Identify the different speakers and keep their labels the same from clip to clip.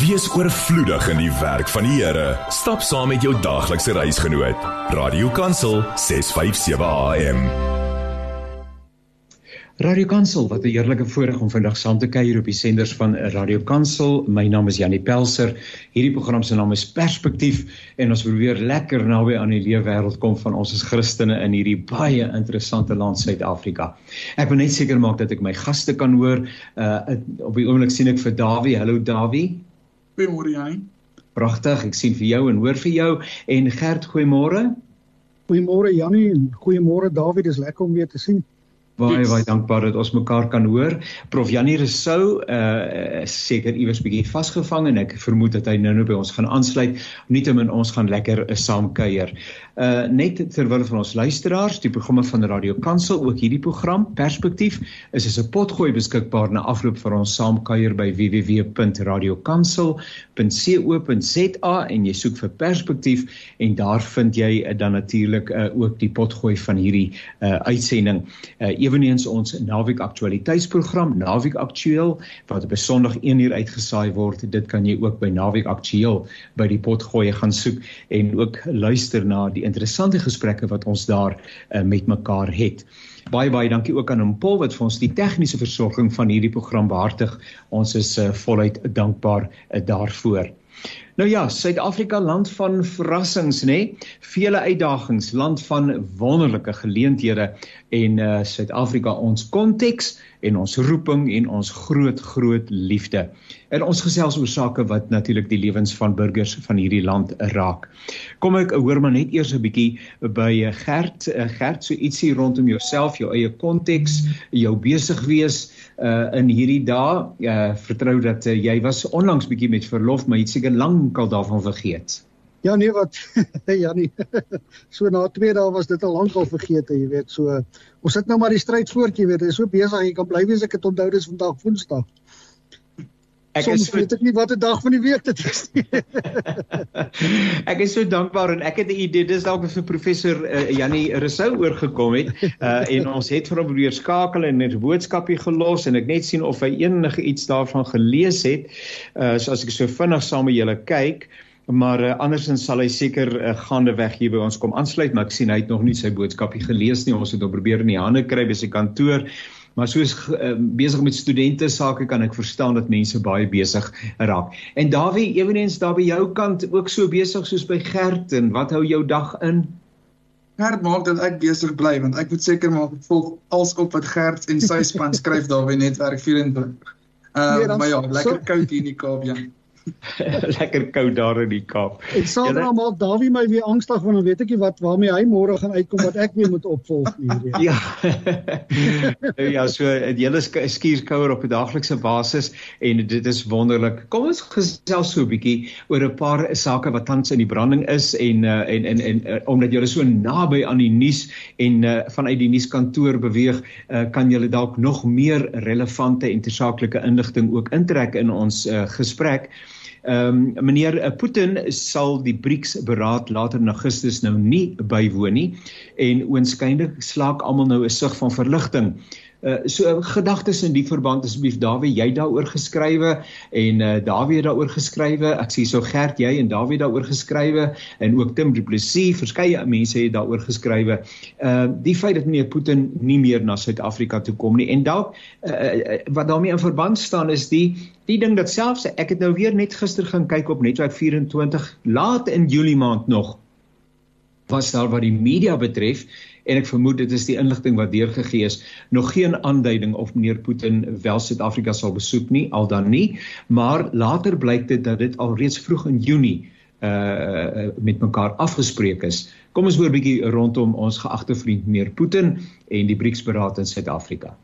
Speaker 1: Wees oorvloedig in die werk van die Here. Stap saam met jou daglikse reisgenoot. Radio Kansel 657 AM.
Speaker 2: Radio Kansel, wat 'n heerlike voorreg om vandag saam te kuier op die senders van Radio Kansel. My naam is Janie Pelser. Hierdie program se naam is Perspektief en ons probeer lekker naby aan die lewe wêreld kom van ons as Christene in hierdie baie interessante land Suid-Afrika. Ek wil net seker maak dat ek my gaste kan hoor. Uh op die oomblik sien ek vir Dawie. Hallo Dawie.
Speaker 3: Goeiemôre Janie.
Speaker 2: Pragtig. Ek sien vir jou en hoor vir jou en Gert, goeiemôre.
Speaker 4: Goeiemôre Janie en goeiemôre Dawie. Dis lekker om weer te sien
Speaker 2: baie baie dankbaar dat ons mekaar kan hoor. Prof Janie Resou uh seker iewers bietjie vasgevang en ek vermoed dat hy nou-nou by ons gaan aansluit. Nietemin ons gaan lekker uh, saam kuier. Uh net terwyl van ons luisteraars, die programme van Radio Kansel, ook hierdie program Perspektief is as 'n potgooi beskikbaar na afloop van ons saamkuier by www.radiokansel.co.za en jy soek vir Perspektief en daar vind jy uh, dan natuurlik uh, ook die potgooi van hierdie uh uitsending. Uh eweneens ons naweek aktualiteitsprogram Naweek Aktueel wat op Sondag 1 uur uitgesaai word. Dit kan jy ook by Naweek Aktueel by die potgoeie gaan soek en ook luister na die interessante gesprekke wat ons daar uh, met mekaar het. Baie baie dankie ook aan Paul wat vir ons die tegniese versorging van hierdie program behartig. Ons is uh, voluit dankbaar uh, daarvoor. Nou ja, Suid-Afrika land van verrassings, nê? Nee? Vele uitdagings, land van wonderlike geleenthede en uh Suid-Afrika ons konteks en ons roeping en ons groot groot liefde. En ons gesels oor sake wat natuurlik die lewens van burgers van hierdie land raak. Kom ek hoor maar net eers 'n bietjie by eh, Gert, eh, Gert so ietsie rondom jouself, jou eie konteks, jou besig wees uh in hierdie dae. Uh vertrou dat uh, jy was onlangs bietjie met verlof, maar jy het seker lankal daarvan vergeet.
Speaker 4: Ja nee wat ja nee. so na 2 dae was dit al lankal vergeet, jy weet. So ons sit nou maar die stryd voort, jy weet. Dit is so besig, jy kan bly wees ek het onthou dis vandag Woensdag. Ek Soms so, weet ek nie watter dag van die week dit is nie.
Speaker 2: ek is so dankbaar en ek het 'n idee dis dalk vir professor uh, Jannie Rousseau oorgekom het uh, en ons het vir hom probeer skakel en 'n boodskapie gelos en ek net sien of hy enige iets daarvan gelees het. Uh, so as ek so vinnig saam met julle kyk, maar uh, andersins sal hy seker uh, gaande weg hier by ons kom aansluit maar ek sien hy het nog nie sy boodskapie gelees nie ons het hom probeer in die hande kry by sy kantoor maar soos uh, besig met studente sake kan ek verstaan dat mense baie besig raak. En Dawie eweneens daar by jou kant ook so besig soos by Gert en wat hou jou dag in?
Speaker 3: Gert maak dat ek besig bly want ek moet seker maak volg als op wat Gert en sy span skryf daar by netwerk 24 Uh, nee, maar ja, lekker so... koud hier in die Kaap, ja.
Speaker 2: lekker koud daar in die Kaap.
Speaker 4: Ek sal Jylle... maak Dawie my weer angstig want dan weet ek nie wat waarmee hy môre gaan uitkom wat ek weer moet opvolg nie.
Speaker 2: ja. ja, so die hele skierskouer op 'n daaglikse basis en dit is wonderlik. Kom ons gesels so 'n bietjie oor 'n paar sake wat tans in die branding is en uh, en en en uh, omdat julle so naby aan die nuus en uh, vanuit die nuuskantoor beweeg, uh, kan julle dalk nog meer relevante en tersaaklike inligting ook intrek in ons uh, gesprek. Ehm um, meneer eh, Putin sal die BRICS beraad later in Augustus nou nie bywoon nie en oënskynlik slaak almal nou 'n sug van verligting. Uh, so gedagtes in die verband asseblief Dawie jy daaroor geskrywe en uh, Dawie daaroor geskrywe. Ek sien so Gert jy en Dawie daaroor geskrywe en ook Tim Du Plessis verskeie mense het daaroor geskrywe. Uh die feit dat meneer Putin nie meer na Suid-Afrika toe kom nie en dalk uh, wat daarmee in verband staan is die die ding dat selfs ek het nou weer net gister gaan kyk op netwerk 24 laat in Julie maand nog was daar wat die media betref en ek vermoed dit is die inligting wat deurgegee is nog geen aanduiding of meneer Putin wel Suid-Afrika sal besoek nie al dan nie maar later blyk dit dat dit al reeds vroeg in Junie uh met mekaar afgespreek is. Kom ons hoor 'n bietjie rondom ons geagte vriend meneer Putin en die BRICS-beraad in Suid-Afrika.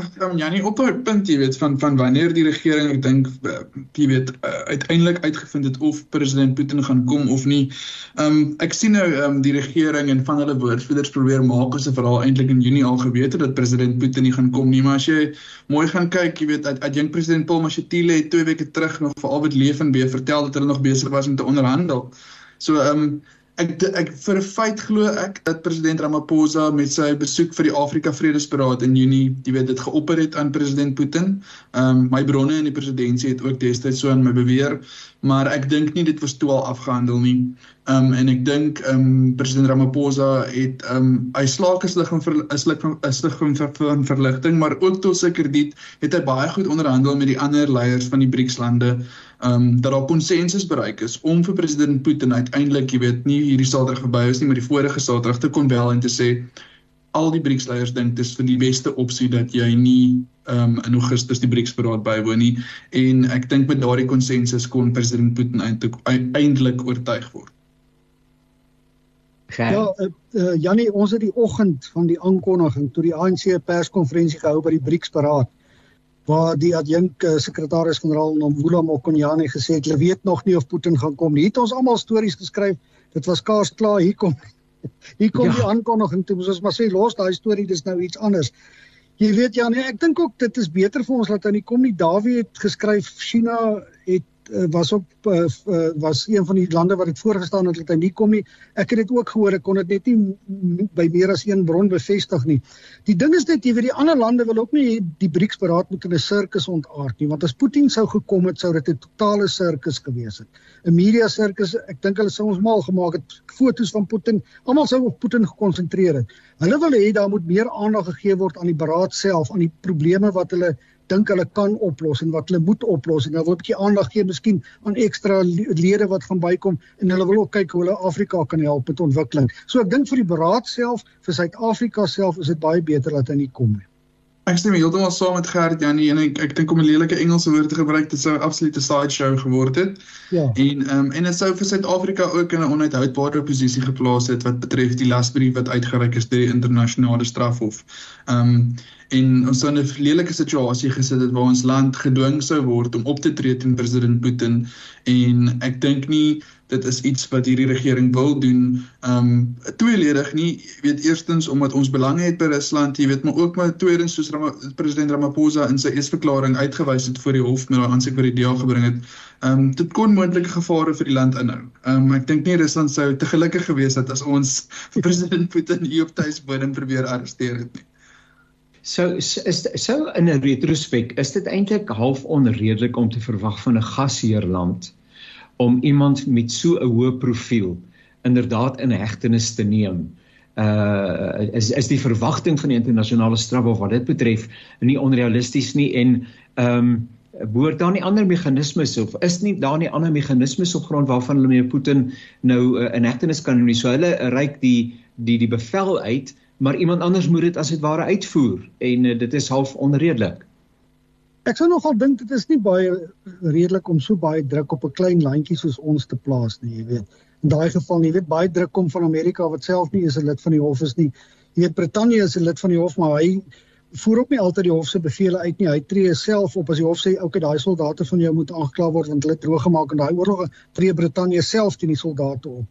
Speaker 3: Ag, um, ja, nie op daai punt jy weet van van wanneer die regering ek dink uh, jy weet uh, uiteindelik uitgevind het of president Putin gaan kom of nie. Ehm um, ek sien nou ehm um, die regering en van hulle woordvoerders probeer maak asof veral eintlik in Junie al geweet het dat president Putin nie gaan kom nie, maar as jy mooi gaan kyk, jy weet uit jong president Paul Mashatile het 2 weke terug nog vir Albert Leefenbe vertel dat hulle nog besig was om te onderhandel. So ehm um, ek ek vir 'n feit glo ek dat president Ramaphosa met sy besoek vir die Afrika Vredesberaad in Junie, jy weet dit geopper het aan president Putin. Ehm um, my bronne in die presidentskap het ook destyds so aan my beweer, maar ek dink nie dit was toe al afgehandel nie. Ehm um, en ek dink ehm um, president Ramaphosa het ehm um, hy slaak is lig van is lig van is lig van, van verligting, maar ook tot sy krediet het hy baie goed onderhandel met die ander leiers van die BRICS lande ehm um, dat daar konsensus bereik is om vir president Putin uiteindelik, jy weet, nie hierdie Saterdag verby is nie, maar die vorige Saterdag te kon bel en te sê al die BRICS leiers dink dis vir die beste opsie dat jy nie ehm um, in Augustus die BRICS beraad bywoon nie. En ek dink met daardie konsensus kon president Putin uiteindelik oortuig word.
Speaker 4: Ja, uh, uh, Jannie, ons het die oggend van die aankondiging toe die ANC 'n perskonferensie gehou by die BRICS beraad waar die adjunk uh, sekretaris-generaal Nomvula Mokonyane gesê het hulle weet nog nie of Putin gaan kom nie. Het ons almal stories geskryf. Dit was kaars klaar hier kom. Hier kom ja. die aankondiging toe. Ons maar sê los daai storie, dis nou iets anders. Jy weet ja, nee, ek dink ook dit is beter vir ons dat hy nie kom nie. Dawie het geskryf China het uh, was op uh, uh, was een van die lande wat dit voorgestaan het dat hy nie kom nie. Ek het dit ook gehoor, ek kon dit net nie by meer as een bron bevestig nie. Die ding is net jy weet die ander lande wil ook nie die BRICS beraad met 'n sirkus ontaard nie, want as Putin sou gekom het, sou dit 'n totale sirkus gewees het. 'n Media sirkus, ek dink hulle sou ons mal gemaak het fotos van Putin. Almal sou op Putin gekonsentreer het. Hulle wil hê daar moet meer aandag gegee word aan die beraad self, aan die probleme wat hulle dink hulle kan oplos en wat hulle moet oplos en hulle wil 'n bietjie aandag gee miskien aan ekstra lede wat gaan bykom en hulle wil ook kyk hoe hulle Afrika kan help met ontwikkeling. So ek dink vir die beraad self, vir Suid-Afrika self is dit baie beter dat hy nie kom nie.
Speaker 3: Ek stem heeltemal saam met Gert Janie en ek ek dink om 'n lelike Engelse woord te gebruik dit sou 'n absolute sideshow geword het. Ja. En ehm um, en dit sou vir Suid-Afrika ook in 'n onuithoudbare posisie geplaas het wat betref die lasbrief wat uitgereik is deur die internasionale strafhof. Ehm um, en ons sou 'n lelike situasie gesit het waar ons land gedwing sou word om op te tree teen president Putin en ek dink nie dit is iets wat hierdie regering wil doen. Um tweeledig nie, jy weet eerstens omdat ons belange het by Rusland, jy weet, maar ook maar tweedens soos Ram president Ramaphosa in sy eersverklaring uitgewys het voor die hof met daai aansek wat die DEA gebring het. Um dit kon moontlike gevare vir die land inhou. Um ek dink nie Rusland sou te gelukkig gewees het as ons president Putin hier op tuisbodem probeer arresteer het nie.
Speaker 2: So is so in 'n retrospek is dit eintlik half onredelik om te verwag van 'n gasheerland om iemand met so 'n hoë profiel inderdaad in hegtenis te neem. Uh is is die verwagting van die internasionale strafhof wat dit betref nie onrealisties nie en ehm um, behoort daar nie ander meganismes of is nie daar nie ander meganismes op grond waarvan hulle meneer Putin nou uh, in hegtenis kan neem nie. So hulle reik die die die bevel uit, maar iemand anders moet dit as dit ware uitvoer en uh, dit is half onredelik.
Speaker 4: Ek sou nogal dink dit is nie baie redelik om so baie druk op 'n klein landjie soos ons te plaas nie, jy weet. In daai geval, jy weet, baie druk kom van Amerika wat self nie eens 'n lid van die hof is nie. Jy weet Brittanje is 'n lid van die hof, maar hy voer ook nie altyd die hof se bevele uit nie. Hy tree self op as die hof sê, "Oké, okay, daai soldate van jou moet aangekla word want hulle het droog gemaak in daai oorlog." Tree Brittanje self teen die soldate op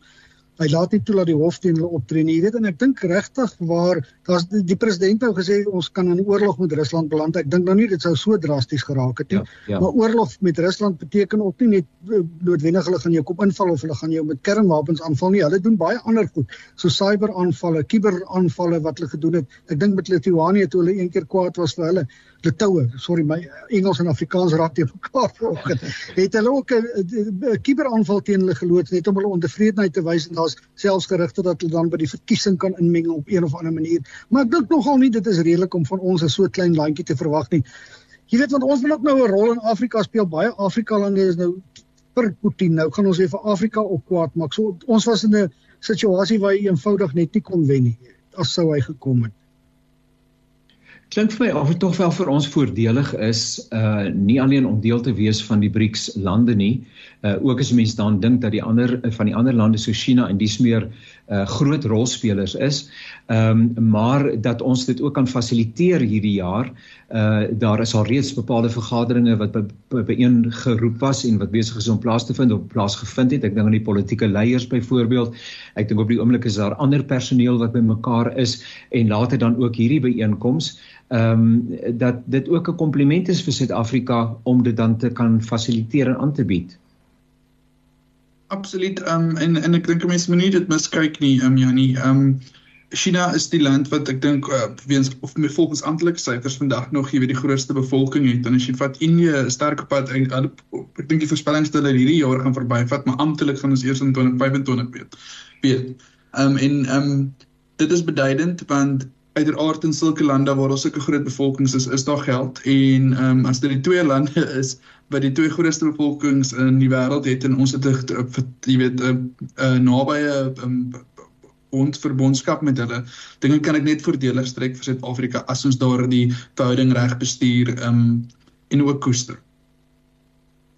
Speaker 4: hy laat nie toe dat die hof teen hulle optree nie. Jy weet en ek dink regtig waar daar's die, die president nou gesê ons kan in oorlog met Rusland beland. Ek dink nou nie dit sou so drasties geraak het nie. Ja, ja. Maar oorlog met Rusland beteken ook nie net eh, noodwendig hulle gaan jou kom inval of hulle gaan jou met kernwapens aanval nie. Hulle doen baie ander goed, so cyberaanvalle, kuberaanvalle wat hulle gedoen het. Ek dink met Lithuanië toe hulle een keer kwaad was vir hulle Litoue, sorry my Engels en Afrikaans raak te mekaar vanoggend. Het hulle ook 'n kuberaanval teen hulle geloods net om hulle ontevredenheid te wys en daar's selfs gerugte dat hulle dan by die verkiesing kan inmeng op een of ander manier. Maar ek dink nogal nie dit is redelik om van ons 'n so klein landjie te verwag nie. Jy weet want ons wil ook nou 'n rol in Afrika speel. Baie Afrika lande is nou vir Putin. Nou gaan ons weer vir Afrika op kwaad maak. So ons was in 'n situasie waar hy eenvoudig net nie kon wen nie as sou hy gekom het
Speaker 2: klink vir my of dit tog wel vir ons voordelig is uh nie alleen om deel te wees van die BRICS lande nie uh ook as mense dan dink dat die ander van die ander lande so China en dis meer uh groot rolspelers is. Ehm um, maar dat ons dit ook kan fasiliteer hierdie jaar uh daar is al reeds bepaalde vergaderings wat byeen be geroep was en wat besig is om plaas te vind op plaas gevind het. Ek dink aan die politieke leiers byvoorbeeld. Ek dink op die oomblik is daar ander personeel wat bymekaar is en later dan ook hierdie byeenkomste ehm um, dat dit ook 'n kompliment is vir Suid-Afrika om dit dan te kan fasiliteer en aan te bied.
Speaker 3: Absoluut. Ehm um, en en ek dink mense moet nie dit miskyk nie, ehm um, Janie. Ehm um, China is die land wat ek dink uh, weens of my volgens amptelike syfers vandag nog jy weet die grootste bevolking het en as jy vat Indië 'n sterk pad ek, ek dink die voorspellings dat hierdie jaar gaan verbyvat maar amptelik gaan ons eers in 2025 weet. Weet. Ehm um, en ehm um, dit is beduidend want uiteraard in sulke lande waar ons sulke groot bevolkings is, is daar geld en ehm um, as dit die twee lande is wat die twee grootste bevolkings in die wêreld het en ons het 'n jy weet 'n nabye um, ons verbondskap met hulle. Dinge kan ek net voordelig strek vir Suid-Afrika as ons daar die verhouding reg bestuur um en ook koester.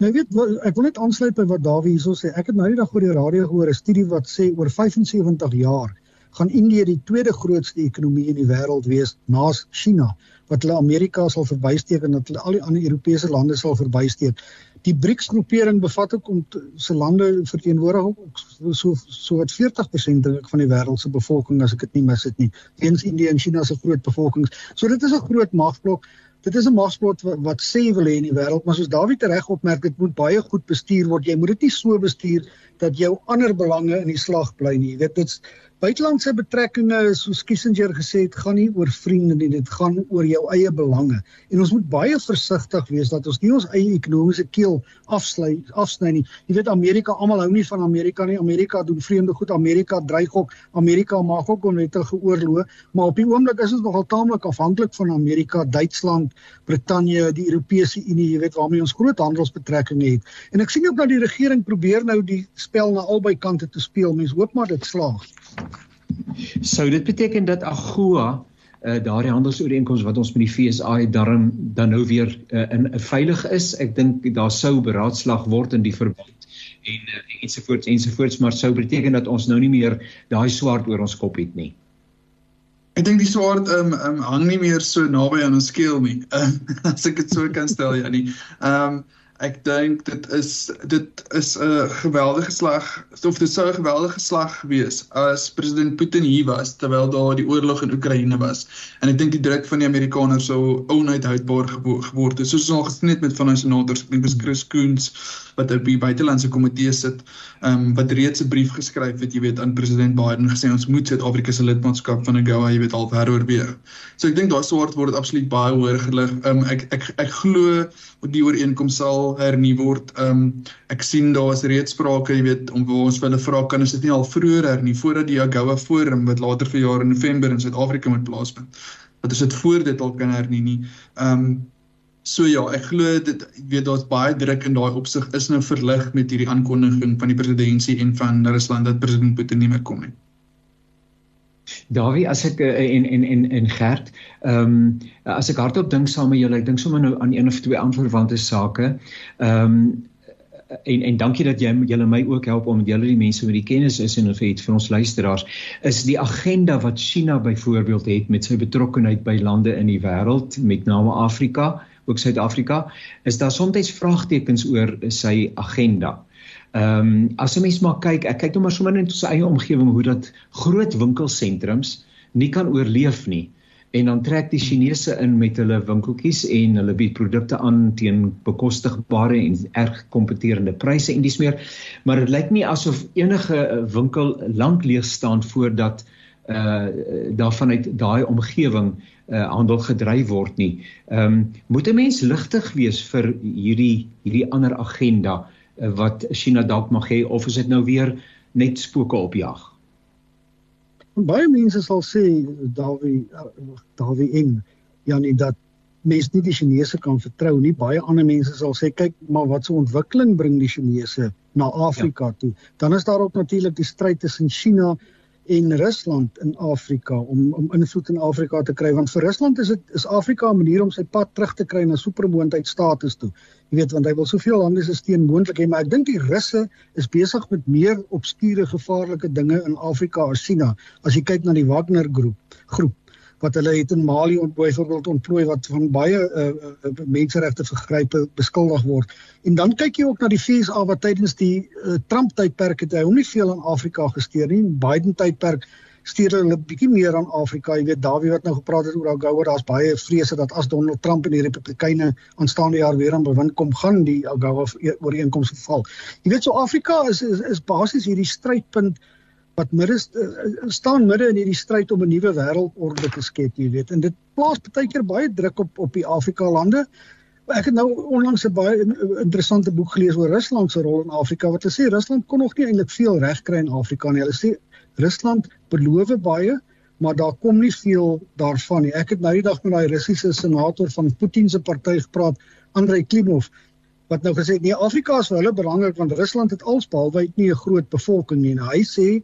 Speaker 4: Nou weet ek wil net aansluit by wat Dawie hierso sê. Ek het nou die dag oor die radio gehoor 'n studie wat sê oor 75 jaar gaan Indië die tweede grootste ekonomie in die wêreld wees na China wat hulle Amerika sal verbysteek en dat hulle al die ander Europese lande sal verbysteek die BRICS groepering bevat ook om se lande verteenwoordig ook so so wat 40% dink ek van die wêreld se bevolking as ek dit nie mis het nie. Eens Indië en China se groot bevolkings. So dit is 'n groot magblok. Dit is 'n magblok wat, wat sê wil hê in die wêreld, maar soos Dawie reg opmerk, dit moet baie goed bestuur word. Jy moet dit nie so bestuur dat jou ander belange in die slag bly nie. Weet dit's Buitelandse betrekkinge soos Kissinger gesê het, gaan nie oor vriende nie, dit gaan oor jou eie belange. En ons moet baie versigtig wees dat ons nie ons eie ekonomiese keel afsny afsny nie. Jy weet Amerika, almal hou nie van Amerika nie. Amerika doen vreemde goed. Amerika dreig ook. Amerika maak ook onwettige oorloë, maar op die oomblik is ons nogal taamlik afhanklik van Amerika, Duitsland, Brittanje, die Europese Unie, jy weet waarmee ons groot handelsbetrekkinge het. En ek sien ook dat die regering probeer nou die spel na albei kante te speel. Mense hoop maar dit slaag.
Speaker 2: Sou dit beteken dat AGOA uh, daardie handelsooreenkoms wat ons met die FSA het daarom dan nou weer uh, in uh, veilig is? Ek dink daar sou beraadslag word in die verband en uh, ensovoorts ensovoorts maar sou beteken dat ons nou nie meer daai swaard oor ons kop het nie.
Speaker 3: Ek dink die swaard um, um, hang nie meer so naby aan ons skeel nie. Uh, as ek dit so kan stel ja nie. Ehm um, Ek dink dit is dit is 'n geweldige slag of dit sou 'n geweldige slag wees as president Putin hier was terwyl daar die oorlog in Oekraïne was. En ek dink die druk van die Amerikaners sou onuithoudbaar geword het. Soos ons al gesien het met van ons senators, ek dink Chris Coons wat op die buitelandse komitee sit, ehm um, wat reeds 'n brief geskryf het, jy weet, aan president Biden gesê ons moet Suid-Afrika se lidmaatskap van AGOA, jy weet, al heroorweeg. So ek dink daai swaard word absoluut baie hoër gelig. Ehm um, ek ek ek glo die ooreenkoms sal hernu word. Ehm um, ek sien daar is reeds sprake, jy weet, om waar ons hulle vra kan is dit nie al vroeër hernu voordat die AGOA forum wat later vir jaar in November in Suid-Afrika moet plaasvind. Dat ons dit voor dit al kan hernu nie. Ehm um, So ja, ek glo dit weet daar's baie druk in daai opsig is nou verlig met hierdie aankondiging van die presidentsie en van Rusland dat president Putin nie meer kom nie.
Speaker 2: Dawie, as ek eh, en en en en Gert, ehm um, as ek hardop dink saam met julle, ek dink sommer nou aan een of twee aanverwante sake. Ehm um, en en dankie dat jy julle my ook help om julle die mense met die kennis is en vir het vir ons luisteraars is die agenda wat China byvoorbeeld het met sy betrokkeheid by lande in die wêreld met name Afrika ook Suid-Afrika, is daar soms vraagtekens oor sy agenda. Ehm um, as 'n mens maar kyk, ek kyk nou maar sommer net op sy eie omgewing hoe dat groot winkelsentrums nie kan oorleef nie. En dan trek die Chinese in met hulle winkeltjies en hulle bied produkte aan teen bekostigbare en erg kompeterende pryse en dis meer. Maar dit lyk nie asof enige winkel lank leeg staan voordat uh daarvan uit daai omgewing uh handel gedryf word nie. Ehm um, moet 'n mens ligtig wees vir hierdie hierdie ander agenda uh, wat China dalk mag hê of is dit nou weer net spooke op jag?
Speaker 4: Baie mense sal sê Dawie Dawie en Janie dat mense nie die Chinese kan vertrou nie. Baie ander mense sal sê kyk maar wat se ontwikkeling bring die Chinese na Afrika ja. toe. Dan is daar ook natuurlik die stryd tussen China en Rusland in Afrika om om invloed in Afrika te kry want vir Rusland is dit is Afrika 'n manier om sy pad terug te kry na supermoondheid status toe. Jy weet want hy wil soveel lande se steun moontlik hê, maar ek dink die Russe is besig met meer obskure gevaarlike dinge in Afrika as China as jy kyk na die Wagner groep groep wat hulle het in Mali byvoorbeeld ontplooi wat van baie uh, uh, menseregte vergrype beskuldig word. En dan kyk jy ook na die FSA wat tydens die uh, Trump tydperk het hy hom nie veel in Afrika gesteer nie. Biden tydperk stuur hulle 'n bietjie meer aan Afrika. Jy weet Dawie wat nou gepraat het oor AGOA, daar's baie vrese dat as Donald Trump en die Republikeine aanstaande jaar weer aan bewind kom, gaan die AGOA ooreenkoms val. Jy weet so Afrika is is, is basies hierdie strydpunt wat midde uh, staan midde in hierdie stryd om 'n nuwe wêreldorde te skep, jy weet. En dit plaas baie keer baie druk op op die Afrika lande. Ek het nou onlangs 'n baie interessante boek gelees oor Rusland se rol in Afrika wat sê Rusland kon nog nie eintlik veel regkry in Afrika nie. Hulle sê Rusland beloof baie, maar daar kom nie veel daarvan nie. Ek het nou die dag met daai Russiese senator van Putin se party gepraat, Andrei Klimov, wat nou gesê het nee, Afrika is vir hulle belangrik want Rusland het alsbehalwe nie 'n groot bevolking nie. Nou, hy sê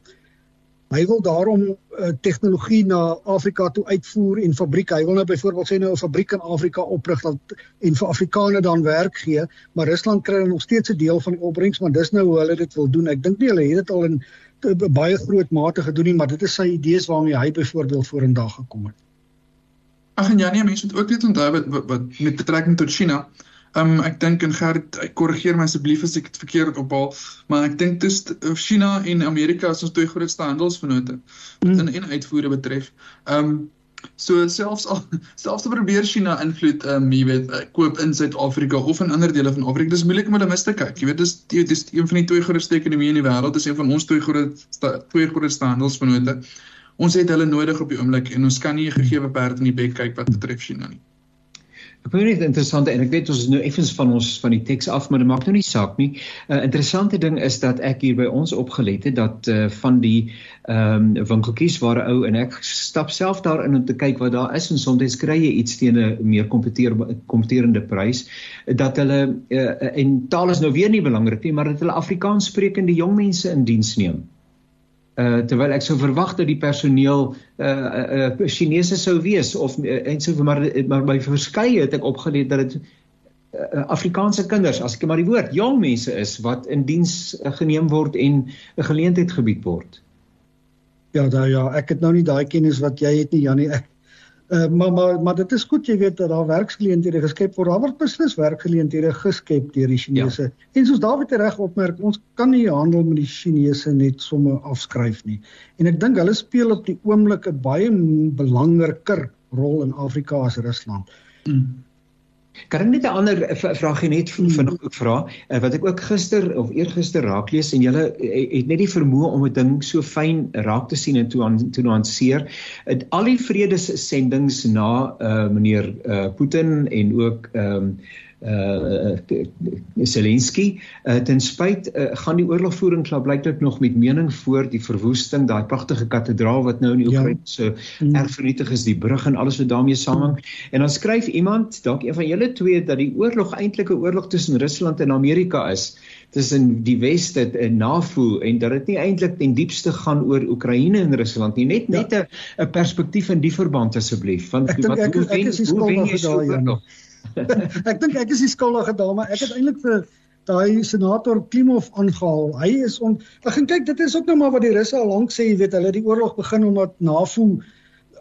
Speaker 4: Hy wil daarom uh, tegnologie na Afrika toe uitvoer en fabrieke. Hy wil nou byvoorbeeld sê nou 'n fabriek in Afrika oprig dat en vir Afrikaners dan werk gee, maar Rusland kry nog steeds 'n deel van die opbrengs, maar dis nou hoe hulle dit wil doen. Ek dink nie hulle het dit al in baie groot mate gedoen nie, maar dit is sy idees waarmee hy byvoorbeeld vorendag gekom het.
Speaker 3: Ag en Janie, mense moet ook net onthou wat, wat wat met betrekking tot China. Ehm um, ek dink en Gert, ek korrigeer my asseblief as ek dit verkeerd ophaal, maar ek dink dis China en Amerika is ons twee grootste handelsvennote mm. in en uitvoere betref. Ehm um, so selfs al selfs te probeer China invloed ehm um, jy weet uh, koop in Suid-Afrika of in ander dele van Afrika, dis moeilik om hulle mis te kyk. Jy weet dis dis een van die twee grootste ekonomieë in die wêreld, dis een van ons twee groot twee grootste handelsvennote. Ons het hulle nodig op die oomblik en ons kan nie 'n gegeewe perd in die bek kyk wat betref China nie.
Speaker 2: Ek vind dit interessant en ek weet ons is nou effens van ons van die teks af, maar dit maak nou nie saak nie. 'n uh, Interessante ding is dat ek hier by ons opgelet het dat uh, van die ehm um, winkeltjies waar 'n ou en ek stap self daarin om te kyk wat daar is en soms kry jy iets teen 'n meer kompeterende prys dat hulle uh, en taal is nou weer nie belangrik nie, maar dat hulle Afrikaans sprekende jong mense in diens neem. Uh, terwyl ek sou verwag dat die personeel uh uh Chinese sou wees of uh, en so maar maar by verskeie het ek opgeleer dat dit uh, Afrikaanse kinders as ek maar die woord jong mense is wat in diens uh, geneem word en 'n geleentheid gebied word.
Speaker 4: Ja, da ja, ek het nou nie daai kennis wat jy het nie Jannie. Ek Uh, maar maar maar dit is goed jy weet dat daar werksgeleenthede geskep word. Daar word beslis werksgeleenthede geskep deur die Chinese. Ja. En soos David reg opmerk, ons kan nie handel met die Chinese net sommer afskryf nie. En ek dink hulle speel op die oomblik 'n baie belangriker rol in Afrika as Rusland. Mm.
Speaker 2: Kan ek net 'n ander vraagie net vanaand ook vra eh, wat ek ook gister of eergister raak lees en julle eh, het net die vermoë om 'n ding so fyn raak te sien en toe aan toe nuanceer. Al die vredessendings na uh, meneer uh, Putin en ook ehm um, uh Zelensky uh, ten spyt uh, gaan die oorlogvoering klaar blyklik nog met mening voor die verwoesting daai pragtige kathedraal wat nou in die. Oekraïne ja. so mm. erg vernietig is die brug en alles wat daarmee saamhang en dan skryf iemand dalk een van julle twee dat die oorlog eintlik 'n oorlog tussen Rusland en Amerika is tussen die weste en NAVO en dat dit nie eintlik ten diepste gaan oor Oekraïne en Rusland nie net ja. net 'n ja. perspektief in die verband asseblief
Speaker 4: want ek wat ek, hoe wen hoe wen jy so oorlog ja ek dink ek is die skuldige dame. Ek het eintlik vir daai senator Klimov aangehaal. Hy is on Ek gaan kyk, dit is ook nou maar wat die Russe al lank sê, jy weet, hulle het die oorlog begin omdat NAVO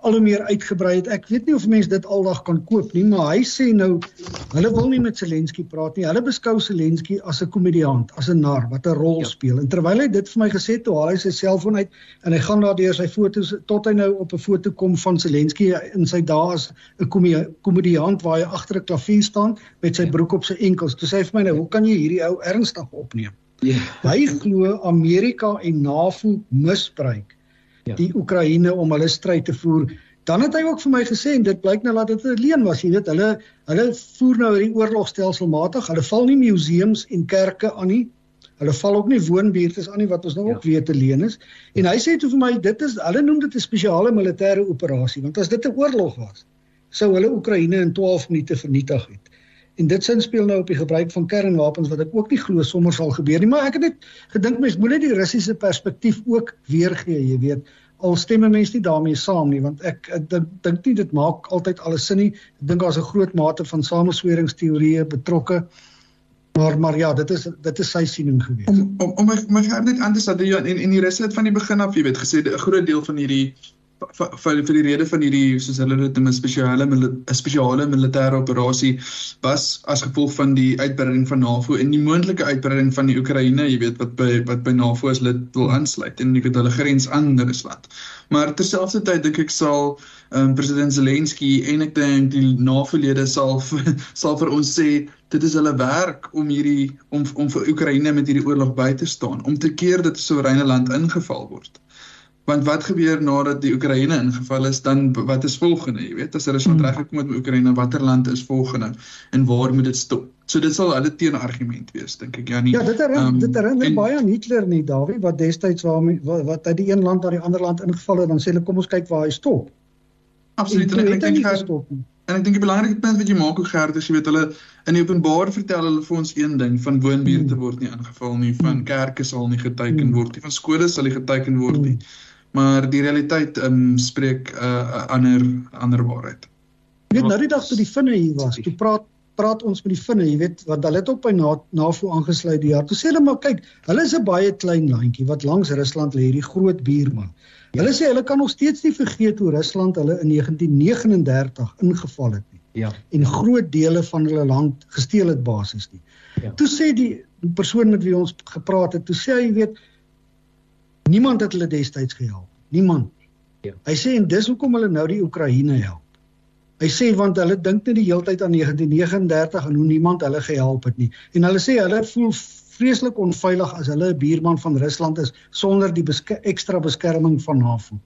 Speaker 4: al hoe meer uitgebrei het. Ek weet nie of mense dit aldag kan koop nie, maar hy sê nou hulle wil nie met Zelensky praat nie. Hulle beskou Zelensky as 'n komediant, as 'n nar wat 'n rol ja. speel. En terwyl hy dit vir my gesê het, toe haal hy sy selfoon uit en hy gaan daardeur sy foto's tot hy nou op 'n foto kom van Zelensky in sy dae as 'n komediant waar hy agter 'n klavier staan met sy ja. broek op sy enkels. Toe sê hy vir my nou, "Hoe kan jy hierdie ou ernstig opneem?" Ja. Hy glo Amerika en NAVO misbruik ja. die Oekraïne om hulle stryd te voer. Dan het hy ook vir my gesê en dit blyk nou dat dit 'n leen was, jy weet, hulle hulle voer nou hierdie oorlog stelselmatig. Hulle val nie museums en kerke aan nie. Hulle val ook nie woonbuurte aan nie wat ons nou ja. ook weet te leen is. En hy sê toe vir my dit is hulle noem dit 'n spesiale militêre operasie want as dit 'n oorlog was, sou hulle Oekraïne in 12 minute vernietig het. En dit sin speel nou op die gebruik van kernwapens wat ek ook nie glo sommer sal gebeur nie, maar ek het net gedink mens moet net die Russiese perspektief ook weergee, jy weet. Al stemme mense nie daarmee saam nie, want ek, ek dink nie dit maak altyd alles sin nie. Ek dink daar's 'n groot mate van samesweringsteorieë betrokke. Maar maar ja, dit is dit is sy siening gewees.
Speaker 3: Om om om my my net aan te sê dat en en die Russe het van die begin af, jy weet, gesê 'n groot deel van hierdie vir vir die rede van hierdie soos hulle dit 'n spesiale 'n spesiale militêre operasie was as gevolg van die uitbreiding van NAVO en die moontlike uitbreiding van die Oekraïne, jy weet wat by wat by NAVO as lid wil aansluit en jy weet hulle grens aan Rusland. Maar terselfdertyd dink ek sal um, president Zelensky en ek dink die navolede sal sal vir ons sê dit is hulle werk om hierdie om om vir Oekraïne met hierdie oorlog by te staan om te keer dat 'n soewereine land ingeval word. Want wat gebeur nadat die Oekraïne ingeval is, dan wat is volgende, jy weet, as Rusland hmm. reggekom het met Oekraïne, watter land is volgende en waar moet dit stop? So dit sal hulle teenargument wees, dink ek. Ja, nie.
Speaker 4: Ja, dit herinner um, dit herinner en, baie aan Hitler nie, Dawie, wat destyds waar wat, wat uit die een land na die ander land ingeval het, dan sê hulle kom ons kyk waar hy stop.
Speaker 3: Absoluut, en, en ek dink hy stop nie. En ek dink die belangrike punt wat jy maak hoe gerd is, jy weet hulle in die openbaar vertel hulle vir ons een ding van woonbuurte hmm. word nie aangeval nie, van hmm. kerke sal nie geteken word nie, van skole sal nie geteken word nie. Hmm maar die realiteit um, spreek 'n uh, ander ander waarheid.
Speaker 4: Jy weet nou die dag toe die vinne hier was, toe praat praat ons met die vinne, jy weet, wat hulle het op by NAVO aangesluit die jaar. Toe sê hulle maar kyk, hulle is 'n baie klein landjie wat langs Rusland lê, hierdie groot buurman. Hulle sê hulle kan nog steeds nie vergeet hoe Rusland hulle in 1939 ingeval het nie. Ja. En groot dele van hulle land gesteel het basies nie. Ja. Toe sê die persoon met wie ons gepraat het, toe sê hy, jy weet, Niemand het hulle destyds gehelp. Niemand. Ja. Hy sê en dis hoekom hulle nou die Oekraïne help. Hy sê want hulle dink net die hele tyd aan 1939 en hoe niemand hulle gehelp het nie. En hulle sê hulle voel vreeslik onveilig as hulle 'n buurman van Rusland is sonder die beske ekstra beskerming van NAVO.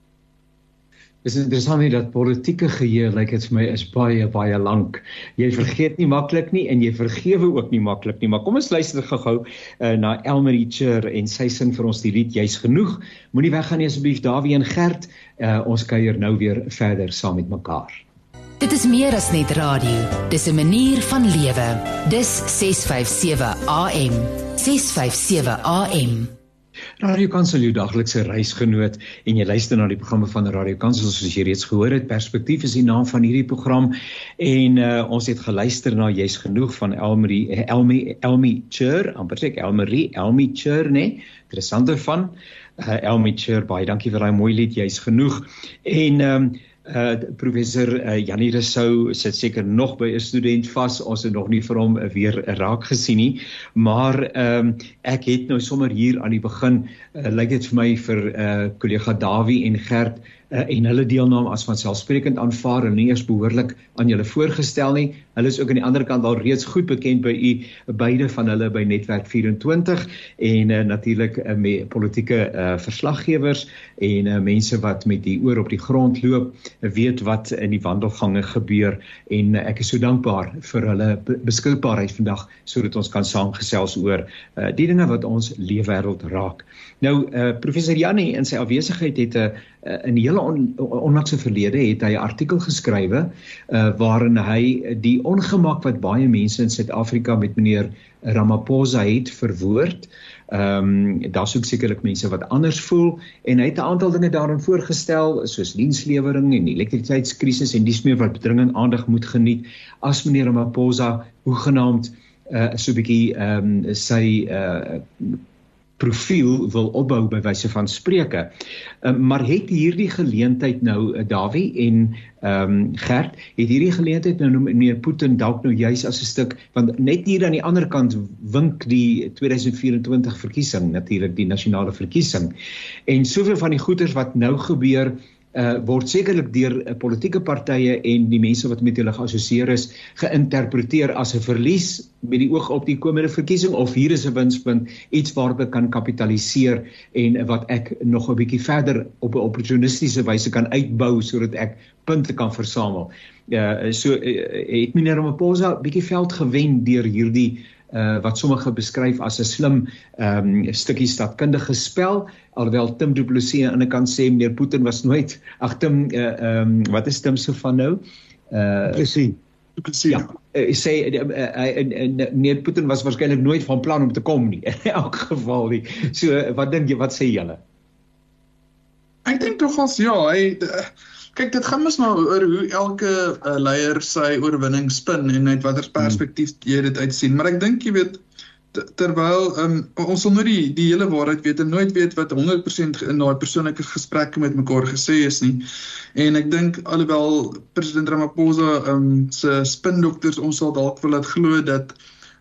Speaker 2: Dis interessant nie dat politieke geheue lyk like dit vir my is baie baie lank. Jy vergeet nie maklik nie en jy vergewe ook nie maklik nie. Maar kom ons luister gou-gou uh, na Elmarie Chur en sy sing vir ons die lied Jy's genoeg. Moenie weggaan nie asseblief Dawie en Gert. Uh, ons kuier nou weer verder saam met mekaar.
Speaker 5: Dit is meer as net radio. Dis 'n manier van lewe. Dis 657 AM. 657 AM.
Speaker 2: Radio Kansel jou daglikse reisgenoot en jy luister na die programme van Radio Kansel soos jy reeds gehoor het. Perspektief is die naam van hierdie program en uh, ons het geluister na jy's genoeg van Elmarie eh, Elmi Elmi Chur, amper sê Elmarie Elmi Chur, né? Nee? Interessante van uh, Elmi Chur, baie dankie vir daai mooi lied, jy's genoeg. En ehm um, uh professor uh, Janie Rousseau sit seker nog by 'n student vas. Ons het nog nie vir hom uh, weer raak gesien nie. Maar ehm um, ek het nou sommer hier aan die begin uh, lyk dit vir my vir uh kollega Dawie en Gert uh, en hulle deelname as van selfsprekend aanvaar en nie eers behoorlik aan julle voorgestel nie. Hulle is ook aan die ander kant al reeds goed bekend by u beide van hulle by Netwerk 24 en uh, natuurlik uh, met politieke uh, verslaggewers en uh, mense wat met die oor op die grond loop, weet wat in die wandelgange gebeur en uh, ek is so dankbaar vir hulle beskikbaarheid vandag sodat ons kan saamgesels oor uh, die dinge wat ons leefwêreld raak. Nou uh, professor Jannie in sy afwesigheid het 'n uh, in die hele on, onlangse verlede het hy 'n artikel geskrywe uh, waarin hy die ongemak wat baie mense in Suid-Afrika met meneer Ramaphosa het verwoord. Ehm um, daar's ook sekerlik mense wat anders voel en hy het 'n aantal dinge daarin voorgestel soos dienslewering en elektrisiteitskrisis en dis meer wat bedringend aandag moet geniet as meneer Ramaphosa hoegenaamd uh so 'n bietjie ehm um, sy uh profiel wil opbou by wyse van spreuke. Um, maar het hierdie geleentheid nou uh, Dawie en ehm um, Gert, het hierdie geleentheid nou meneer Putin dalk nou juis as 'n stuk want net hier aan die ander kant wink die 2024 verkiesing natuurlik die nasionale verkiesing. En soveel van die goeters wat nou gebeur uh word sekerlik deur uh, politieke partye en die mense wat met hulle geassosieer is geïnterpreteer as 'n verlies met die oog op die komende verkiesing of hier is 'n winspunt iets waarop ek kan kapitaliseer en wat ek nog 'n bietjie verder op 'n opportunistiese wyse kan uitbou sodat ek punte kan versamel. Uh so uh, het meneer Ramaphosa bietjie veld gewen deur hierdie uh, wat sommige beskryf as 'n slim um, stukkie stadkundige spel alhoewel Tim Du Plessis aan die ander kant sê meneer Putin was nooit ag Tim uh, um, wat is Tim so van nou
Speaker 4: uh Plessis
Speaker 2: Ja, ek sê meneer Putin was waarskynlik nooit van plan om te kom nie in elk geval nie. So wat dink jy wat sê julle?
Speaker 3: Ek dink tog as ja, hy kyk dit gaan mos maar oor hoe elke uh, leier sy oorwinning spin en uit watter hmm. perspektief jy dit uitsien. Maar ek dink jy weet terwyl um, ons sal nooit die, die hele waarheid weet en nooit weet wat 100% in daai persoonlike gesprekke met mekaar gesê is nie. En ek dink alhoewel president Ramaphosa um, se spindokters ons sal dalk wil laat glo dat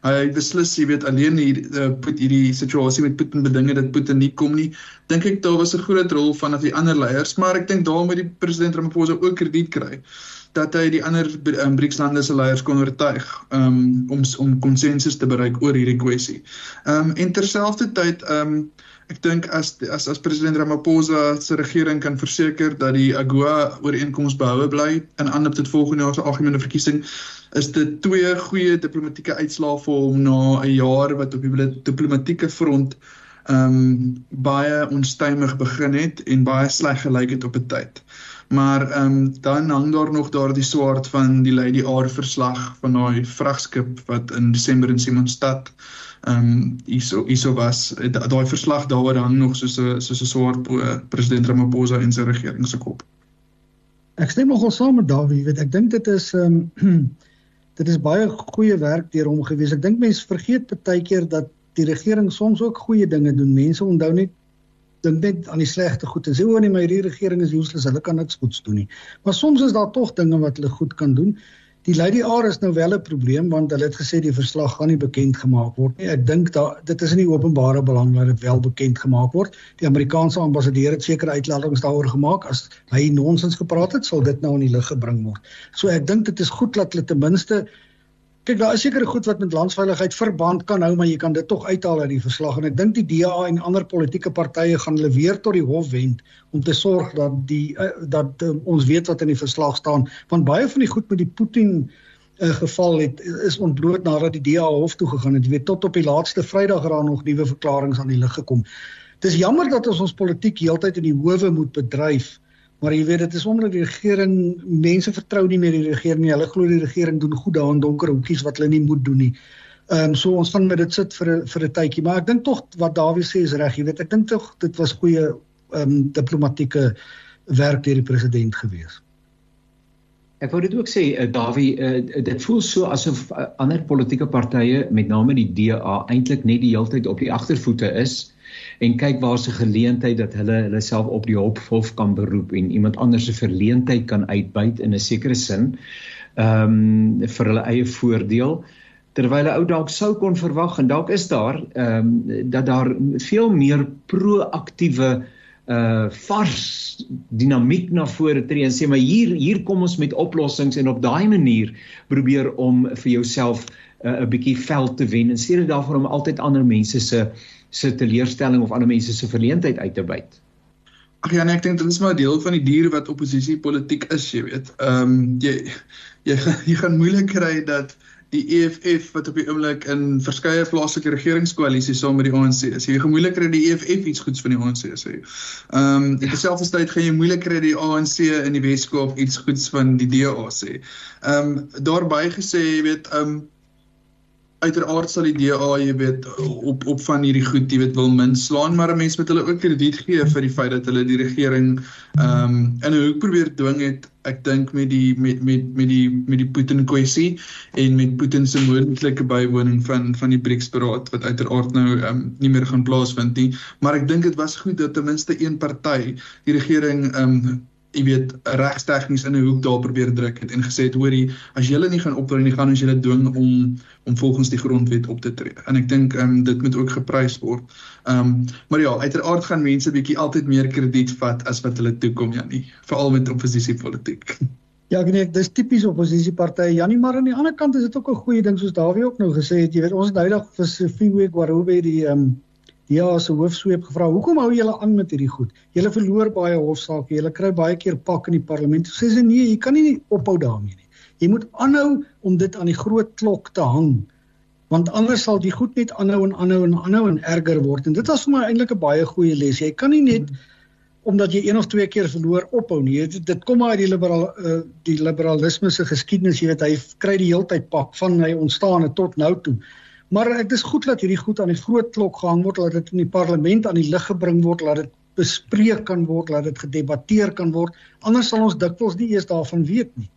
Speaker 3: hy beslis jy weet alleen hier uh, put hierdie situasie met Putin bedinge dat Putin nie kom nie. Dink ek daar was 'n groot rol van af die ander leiers, maar ek dink daar moet die president Ramaphosa ook krediet kry dat hy die ander um, BRICS-lande se leiers kon oortuig um, om om konsensus te bereik oor hierdie kwessie. Ehm um, en terselfdertyd ehm um, ek dink as as as president Ramaphosa se regering kan verseker dat die AGOA ooreenkoms behoue bly in aanloop tot volgende jaar se algemene verkiesing is dit twee goeie diplomatieke uitslae vir hom na 'n jaar wat op die diplomatieke front ehm um, baie onstuimig begin het en baie sleg gelyk het op 'n tyd. Maar ehm um, dan hang daar nog daardie swaard van die Lady R verslag van daai vragskip wat in Desember in Simonstad ehm um, hierso hierso was daai verslag daaroor hang nog soos 'n soos 'n swaard president Ramaphosa en sy regering se kop.
Speaker 4: Ek stem nogal saam met Dawie, weet ek dink dit is ehm um, dit is baie goeie werk deur hom gewees. Ek dink mense vergeet baie keer dat die regering soms ook goeie dinge doen. Mense onthou net dink net aan die slegte goed en sê o nee, my regering is useless, hulle kan niks goeds doen nie. Maar soms is daar tog dinge wat hulle goed kan doen. Die Lady R is nou wel 'n probleem want hulle het gesê die verslag gaan nie bekend gemaak word nie. Ek dink dat dit is in die openbare belang dat dit wel bekend gemaak word. Die Amerikaanse ambassadeur het sekere uitlatings daaroor gemaak. As hy nonsens gepraat het, sal dit nou in die lig gebring word. So ek dink dit is goed dat hulle ten minste kyk daar is sekere goed wat met landsveiligheid verband kan hou, maar jy kan dit tog uithaal uit die verslag en ek dink die DA en ander politieke partye gaan hulle weer tot die hof wend om te sorg dat die uh, dat uh, ons weet wat in die verslag staan, want baie van die goed met die Putin uh, geval het is ontbloot nadat die DA hof toe gegaan het. Jy weet tot op die laaste Vrydag raak nog nuwe verklaringe aan die lig gekom. Dis jammer dat ons ons politiek heeltyd in die howe moet bedryf. Maar jy weet dit is omdat die regering mense vertrou nie meer die regering nie. Hulle glo die regering doen goed daar in donker hoekies wat hulle nie moet doen nie. Ehm um, so ons gaan met dit sit vir vir 'n tydjie, maar ek dink tog wat Dawie sê is reg. Jy weet ek dink tog dit was goeie ehm um, diplomatieke werk deur die president gewees.
Speaker 2: Ek wou dit ook sê uh, Dawie, uh, dit voel so asof uh, ander politieke partye, met name die DA, eintlik net die hele tyd op die agtervoete is en kyk waar se geleentheid dat hulle hulle self op die hof kan beroep en iemand anders se verleentheid kan uitbuit in 'n sekere sin ehm um, vir hulle eie voordeel. Terwyl 'n ou dalk sou kon verwag en dalk is daar ehm um, dat daar veel meer proaktiewe uh vars dinamiek na vore tree en sê maar hier hier kom ons met oplossings en op daai manier probeer om vir jouself 'n uh, bietjie veld te wen. En sê dit daarvoor om altyd ander mense se se teleurstelling of ander mense se verleentheid uit te byt.
Speaker 3: Ag ja, nee, ek dink dit is maar deel van die dier wat oppositie politiek is, jy weet. Ehm um, jy jy jy gaan moeilik kry dat die EFF wat op die oomblik in verskeie plaaslike regeringskoalisies saam met die ANC is. Jy gaan moeilik kry die EFF iets goeds van die ANC sê. Ehm um, in dieselfde tyd gaan jy moeilik kry die ANC in die Weskaap iets goeds van die DA sê. Ehm um, daarby gesê, jy weet, ehm um, uiteraard sal die DA, jy weet, op op van hierdie goed, jy weet, wil min slaan, maar 'n mens moet hulle ook krediet gee vir die feit dat hulle die regering ehm um, in 'n hoek probeer dwing het. Ek dink met die met met met die met die Putin kwessie en met Putin se moontlike bywoning van van die BRICS-beraad wat uiteraard nou ehm um, nie meer gaan plaasvind nie, maar ek dink dit was goed dat ten minste een party die regering ehm um, jy weet regstegnies in 'n hoek daar probeer druk het en gesê het hoorie as julle nie gaan optree nie gaan ons julle dwing om om volgens die grondwet op te tree. En ek dink um, dit moet ook geprys word. Ehm um, maar ja, uiteraard gaan mense bietjie altyd meer krediet vat as wat hulle toekom Janie, veral met oppositiepolitiek.
Speaker 4: Ja, ek dink dis tipies oppositiepartye Janie, maar aan die ander kant is dit ook 'n goeie ding soos Dawie ook nou gesê het, jy weet ons het nou dag vir Sifiwe Gwarobe die ehm um, Ja, as 'n hoofsweep gevra, hoekom hou julle aan met hierdie goed? Julle verloor baie hofsaake, julle kry baie keer pak in die parlement. Sê sy nee, jy kan nie ophou daarmee nie. Jy moet aanhou om dit aan die groot klok te hang. Want anders sal die goed net aanhou en aanhou en aanhou en erger word. En dit was vir my eintlik 'n baie goeie les. Jy kan nie net omdat jy een of twee keer verloor ophou nie. Dit, dit kom uit die liberaal uh, die liberalisme se geskiedenis, jy weet hy kry die heeltyd pak van hy ontstaan tot nou toe. Maar dit is goed dat hierdie goed aan die groot klok gehang word, dat dit in die parlement aan die lig gebring word, dat dit bespreek kan word, dat dit gedebatteer kan word. Anders sal ons dikwels nie eers daarvan weet nie.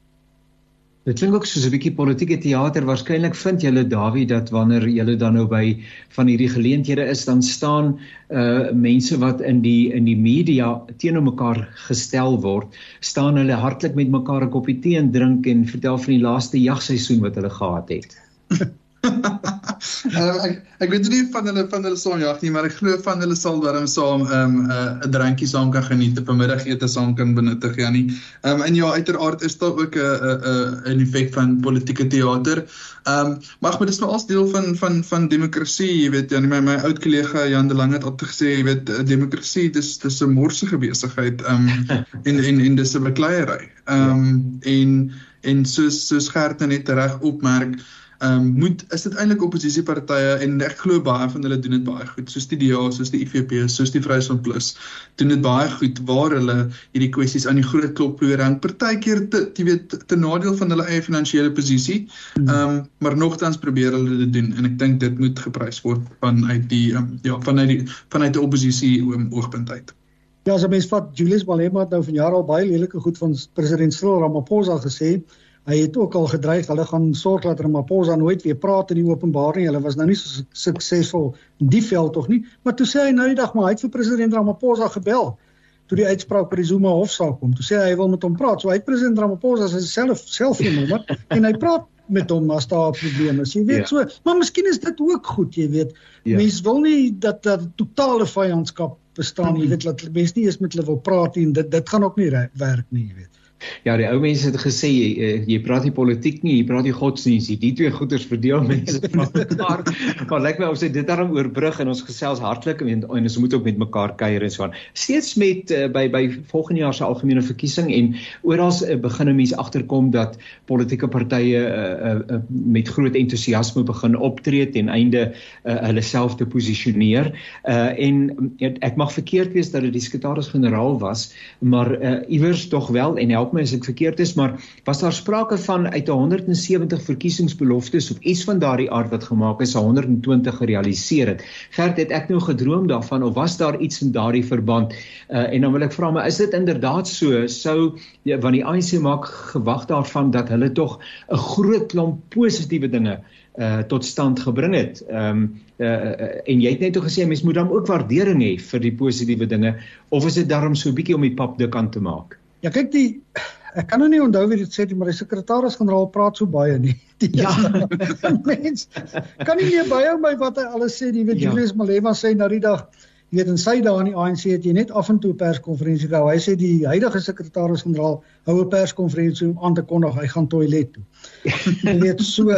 Speaker 2: Dit klink ook soos 'n bietjie politieke teater. Waarskynlik vind julle Dawie dat wanneer julle dan nou by van hierdie geleenthede is, dan staan uh mense wat in die in die media teenoor mekaar gestel word, staan hulle hartlik met mekaar 'n koppie tee en drink en vertel van die laaste jagseisoen wat hulle gehad het.
Speaker 3: um, ek ek weet nie van hulle van hulle saam jag nie, maar ek glo van hulle sal darm saam 'n um, 'n uh, 'n drankie saam kan geniet op 'n middagete saam kan benuttig, Janie. Ehm um, en ja, uiteraard is daar ook 'n 'n 'n effek van politieke teater. Ehm um, maar dit is nou als deel van van van demokrasie, jy weet Janie, my my oud kollega Jan de Lange het altyd gesê, jy weet demokrasie dis dis 'n morsige besigheid ehm um, en en en dis 'n bekleierery. Ehm um, ja. en en soos soos Gert net reg opmerk, ehm um, moet is dit eintlik oppositiepartye en ek glo baie van hulle doen dit baie goed soos die DA, soos die IFP, soos die Vryheidsfront Plus doen dit baie goed waar hulle hierdie kwessies aan die groot klop probeer hang partykeer te jy weet te nadeel van hulle eie finansiële posisie. Hmm. Ehm um, maar nogtans probeer hulle dit doen en ek dink dit moet geprys word vanuit die um, ja vanuit die vanuit die oppositie um, oogpunt uit.
Speaker 4: Ja, as mens vat Julius Malema het nou van jare al baie lelike goed van president Cyril Ramaphosa gesê. Hy het ook al gedreig hulle gaan sorg dat Ramaphosa nooit weer praat in die openbaar nie. Hulle was nou nie so suksesvol in die veld tog nie. Maar toe sê hy nou die dag maar hy het vir president Ramaphosa gebel toe die uitspraak by die Zuma hofsaak kom. Toe sê hy hy wil met hom praat. So hy het president Ramaphosa se self selfnommer en hy praat met hom as daar probleme is. Jy weet ja. so, maar miskien is dit ook goed, jy weet. Ja. Mense wil nie dat dat totale vyandskap bestaan, jy weet dat mense nie eens met hulle wil praat nie en dit dit gaan ook nie werk nie, jy weet.
Speaker 2: Ja, die ou mense het gesê jy eh, jy praat nie politiek nie, jy praat nie godsdienst nie. Die twee goeders verdeel mense van mekaar. Maar lyk my of sy dit daarom oorbrug en ons gesels hartlik en, en ons moet ook met mekaar kuier en so aan. Steeds met uh, by by volgende jaar se algemene verkiesing en oral uh, begin mense agterkom dat politieke partye uh, uh, met groot entoesiasme begin optree ten einde uh, hulle self te posisioneer. Uh, en ek mag verkeerd wees dat dit die sekretaris-generaal was, maar uh, iewers tog wel en help my as ek verkeerd is, maar was daar sprake van uit 170 verkiesingsbeloftes of iets van daardie aard wat gemaak is, 120 gerealiseer het. Gert, het ek nou gedroom daarvan of was daar iets in daardie verband? Uh, en dan wil ek vra maar is dit inderdaad so sou ja, want die ANC maak gewag daarvan dat hulle tog 'n groot klomp positiewe dinge uh tot stand gebring het. Ehm um, uh, uh en jy het net ook gesê mens moet dan ook waardering hê vir die positiewe dinge of is dit daarom so 'n bietjie om die pap dik aan te maak?
Speaker 4: Ja kyk die ek kan nou nie onthou wie dit sê nie, maar die sekretaris-generaal praat so baie nie. Die ja. mens kan nie meer byhou my wat hy alles sê, jy weet ja. Julius Malema sê na die dag, jy weet in sy dae in die ANC het jy net af en toe perskonferensie gehou. Hy sê die huidige sekretaris-generaal hou 'n perskonferensie om aan te kondig hy gaan toilet toe. jy weet so.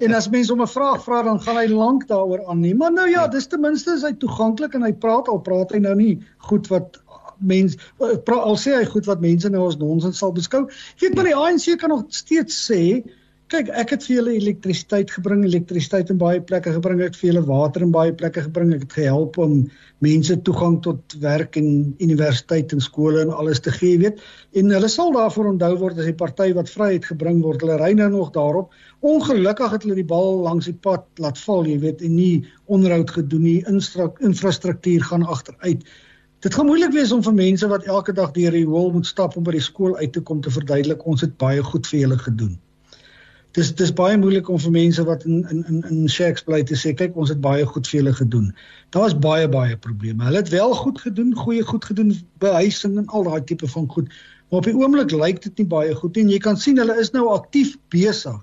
Speaker 4: en as mense hom 'n vraag vra dan gaan hy lank daaroor aan nie. Maar nou ja, dis ten minste is hy toeganklik en hy praat al praat hy nou nie goed wat mens al sê hy goed wat mense nou as nonsens sal beskou. Jy weet maar die ANC kan nog steeds sê kyk ek het vir julle elektrisiteit gebring, elektrisiteit in baie plekke gebring, ek het vir julle water in baie plekke gebring, ek het gehelp om mense toegang tot werk en universiteit en skole en alles te gee, weet. En hulle sal daarvoor onthou word as die party wat vryheid gebring word. Hulle ry nou nog daarop. Ongelukkig het hulle die bal langs die pad laat val, jy weet, en nie onderhoud gedoen nie. Infrastruktuur gaan agteruit. Dit gaan moeilik wees om vir mense wat elke dag deur die hol moet stap om by die skool uit te kom te verduidelik ons het baie goed vir julle gedoen. Dis dis baie moeilik om vir mense wat in in in in shacks bly te sê kyk ons het baie goed vir julle gedoen. Daar's baie baie probleme. Hulle het wel goed gedoen, goeie goed gedoen by huising en al daai tipe van goed. Maar op die oomblik lyk dit nie baie goed nie en jy kan sien hulle is nou aktief besig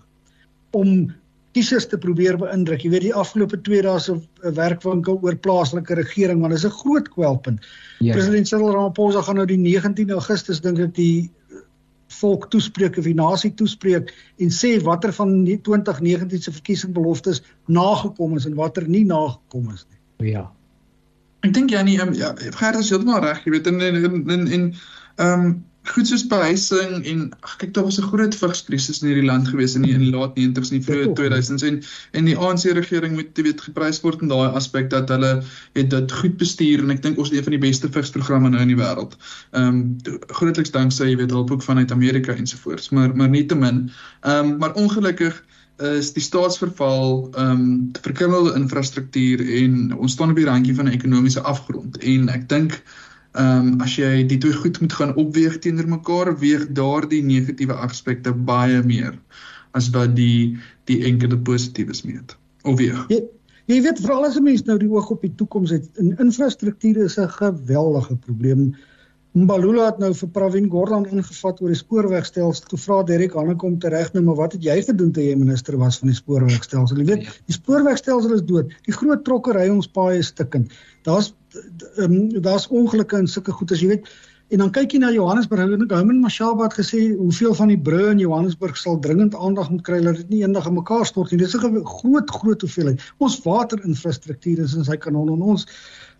Speaker 4: om kiesers te probeer beïndruk. Jy weet die afgelope 2 dae se werkwinkel oor plaaslike regering want dit is 'n groot kwelpunt. Ja. President Cyril Ramaphosa gaan nou die 19 Augustus dink ek die volk toespreek of die nasie toespreek en sê watter van die 2019 se verkiesingsbeloftes nagekom is en watter nie nagekom is
Speaker 2: nie. Ja.
Speaker 3: Ek dink Janie, um, ja, Gert is heeltemal reg, jy weet in in in en ehm um, goed soos behuising en ag kyk daar was 'n groot vigskrisis in hierdie land gewees in die, in die laat 90s en die vroeë 2000s en en die ANC regering moet weet geprys word in daai aspek dat hulle het dit goed bestuur en ek dink ons het een van die beste vigsprogramme nou in die wêreld. Ehm um, grootliks danksy jy weet hulp ook vanuit Amerika ensovoorts maar maar nietemin ehm um, maar ongelukkig is die staatsverval ehm um, verkrummelde infrastruktuur en ons staan op die randjie van 'n ekonomiese afgrond en ek dink Ehm um, as jy die twee goed moet gaan opweeg teenoor mekaar, weeg daardie negatiewe aspekte baie meer as wat die die enkele positiefes meet. Of weeg.
Speaker 4: Jy, jy weet veral as 'n mens nou die oog op die toekoms het, in infrastruktuur is 'n geweldige probleem. Mbalula het nou vir Pravin Gordhan ingevat oor die spoorwegstelsel. Toe vra Derek Hannekom tereg nou, maar wat het jy gedoen toe jy minister was van die spoorwegstelsel? Jy weet, die spoorwegstelsel is dood. Die groot trokke ry ons paaie stukkend. Daar's um, daar's ongelukke en sulke goed as jy weet. En dan kyk jy na Johannesburg. Houman Mashaba het gesê hoeveel van die brûe in Johannesburg sal dringend aandag moet kry dat dit nie eendag in mekaar stort nie. Dis 'n groot groot hoeveelheid. Ons waterinfrastruktuur is in sy kanon en ons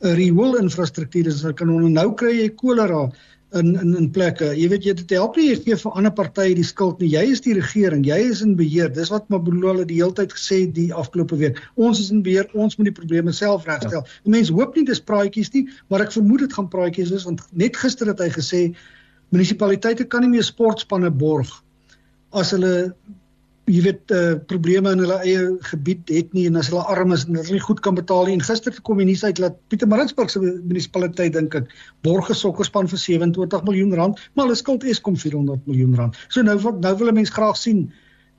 Speaker 4: riool infrastruktuur is kan ons nou kry jy kolera in in in plekke. Jy weet jy dit help nie jy gee vir ander partye die skuld nie. Jy is die regering, jy is in beheer. Dis wat Mabulala die hele tyd gesê die afgelope week. Ons is in beheer, ons moet die probleme self regstel. Ja. Mense hoop nie dis praatjies nie, maar ek vermoed dit gaan praatjies wees want net gister het hy gesê munisipaliteite kan nie meer sportspanne borg as hulle jy weet uh, probleme in hulle eie gebied het nie en as hulle arm is en hulle nie goed kan betaal nie en gister kom die nuus uit dat Pietermaritzburg se munisipaliteit dink ek borg 'n sokkerspan vir 27 miljoen rand maar hulle skuld Eskom 400 miljoen rand. So nou nou wil 'n mens graag sien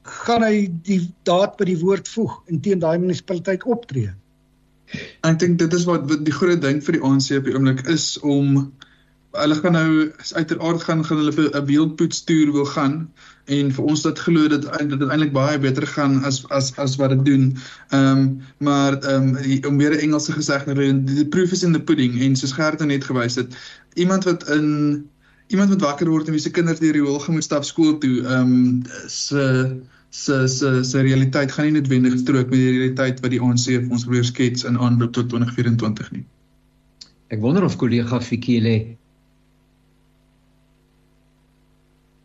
Speaker 4: gaan hy die daad by die woord voeg en teen daai munisipaliteit optree.
Speaker 3: Ek dink dit is wat, die groot ding vir die ANC op die oomblik is om hulle gaan nou uiteraard gaan gaan hulle 'n beeldpoets toer wil gaan en vir ons dat glo dat dit eintlik baie beter gaan as as as wat dit doen. Ehm um, maar ehm um, om weer Engelse gesegde die proof is in the pudding en soos Gert nou net gewys het iemand wat in iemand wat wakker word en wie se kinders deur die hoel gemoed stap skool toe ehm um, se se se se realiteit gaan nie noodwendig strook met die realiteit wat die ANC vir ons probeer skets in aanloop tot 2024 nie.
Speaker 2: Ek wonder of kollega Fikile is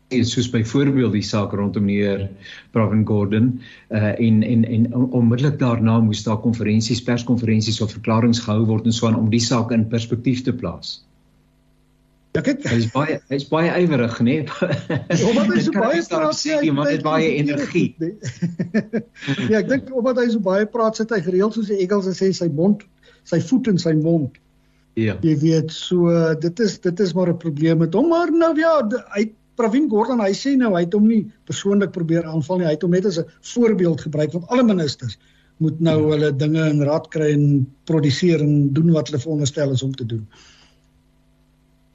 Speaker 2: soos byvoorbeeld die saak rondom meneer Pravin Gordhan uh en en en onmiddellik daarna moes daar konferensies, perskonferensies of verklaringe gehou word en so aan om die saak in perspektief te plaas.
Speaker 4: Ja kyk,
Speaker 2: hy's baie hy's baie ywerig, nê? Nee?
Speaker 4: Omdat hy so baie praat,
Speaker 2: sê hy het baie energie.
Speaker 4: ja, ek dink omdat hy so baie praat, sit hy gereeld soos die Engels sê sy mond, sy voet in sy mond. Ja. Jy weet, so dit is dit is maar 'n probleem met hom, maar nou ja, hy Pravin Gordhan hy sê nou hy het hom nie persoonlik probeer aanval nie. Hy het hom net as 'n voorbeeld gebruik want alle ministers moet nou ja. hulle dinge in raad kry en produseer en doen wat hulle veronderstel is om te doen.
Speaker 2: Nou,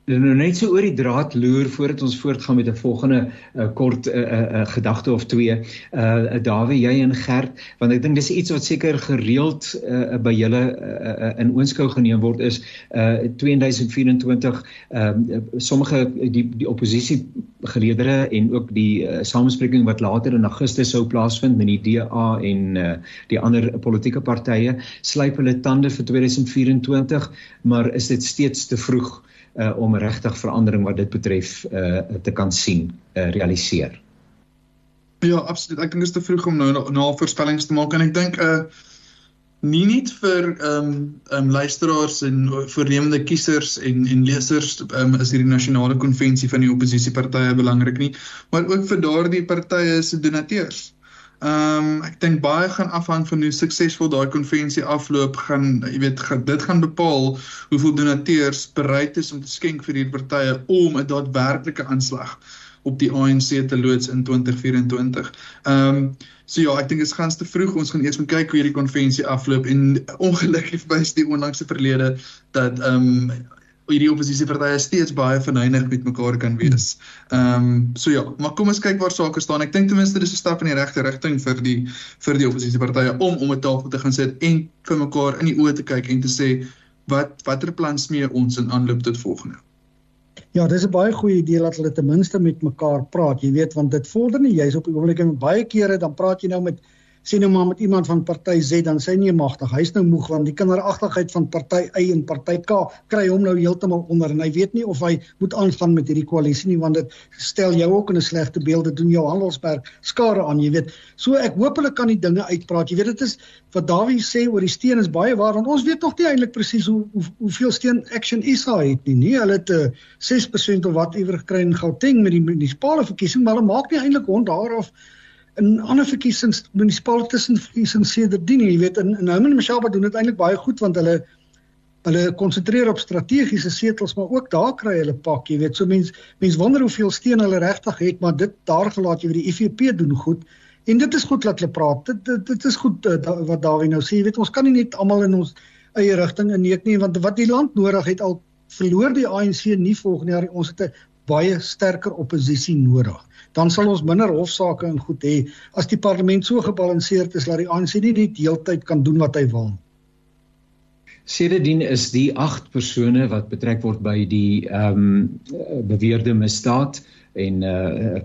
Speaker 2: nou net so oor die draad loer voordat ons voortgaan met 'n volgende uh, kort uh, uh, gedagte of twee. Uh Dawie, jy en Gert, want ek dink dis iets wat seker gereeld uh, by julle uh, uh, in oënskou geneem word is uh 2024 ehm uh, sommige die die oppositie geleedere en ook die uh, samespreking wat later in Augustus sou plaasvind met die DA en uh, die ander politieke partye slyp hulle tande vir 2024, maar is dit steeds te vroeg? Om regtig verandering wat dit betref uh, te kan sien uh, realiseer.
Speaker 3: Ja, absoluut. Ek dink dit is te vroeg om nou na, na voorspellings te maak en ek dink uh nie net vir ehm um, ehm um, luisteraars en voornemende kiesers en en lesers ehm um, is hierdie nasionale konvensie van die oppositiepartye belangrik nie, maar ook vir daardie partye se donateurs. Ehm um, ek dink baie gaan afhang van hoe suksesvol daai konvensie afloop gaan jy weet gaan, dit gaan bepaal hoeveel donateurs bereid is om te skenk vir hierdie partye om 'n daadwerklike aanslag op die ANC te loods in 2024. Ehm um, so ja, ek dink dit is gans te vroeg. Ons gaan eers moet kyk hoe hierdie konvensie afloop en ongelukkig wys die onlangse verlede dat ehm um, hierdie oppositiepartye steeds baie verneig met mekaar kan wees. Ehm um, so ja, maar kom ons kyk waar sake staan. Ek dink ten minste dis 'n stap in die regte rigting vir die vir die oppositiepartye om om 'n tafel te gaan sit en vir mekaar in die oë te kyk en te sê wat watter plan smee ons in aanloop tot volgende.
Speaker 4: Ja, dis 'n baie goeie idee dat hulle ten minste met mekaar praat. Jy weet want dit vorder nie jy's op die oomblik en baie kere dan praat jy nou met sien nou maar met iemand van party Z dan sy nie magtig. Hy's nou moeg want die kinderagtigheid van party Y en party K kry hom nou heeltemal onder en hy weet nie of hy moet aangaan met hierdie koalisie nie want dit stel jou ook in 'n slegte beeld. Dit doen jou handelsberg skare aan, jy weet. So ek hoop hulle kan die dinge uitpraat. Jy weet dit is wat Dawie sê oor die steen is baie waar want ons weet nog nie eintlik presies hoe, hoe hoeveel steen Action SA het nie. Nee, hulle het uh, 6% of wat iewers gekry in Gauteng met die munisipale verkiesing, maar hulle maak nie eintlik hond daarof in ander verkiesings munisipale tussenverkiesings sedertdien jy weet in in Houman en Mashaba doen dit eintlik baie goed want hulle hulle konsentreer op strategiese setels maar ook daar kry hulle pak jy weet. So mense mense wonder hoeveel steen hulle regtig het maar dit daar gelaat jy weet die IFP doen goed. En dit is goed dat hulle praat. Dit dit, dit is goed uh, da, wat Dawie nou sê jy weet ons kan nie net almal in ons eie rigting inneek nie want wat die land nodig het al verloor die ANC nie volgende jaar ons het 'n baie sterker oppositie nodig. Dan sal ons minder hofsaake en goed hê as die parlement so gebalanseerd is dat die ANC nie die heeltyd kan doen wat hy wil.
Speaker 2: Sedertdien is die 8 persone wat betrek word by die ehm um, beweerde misdaad en uh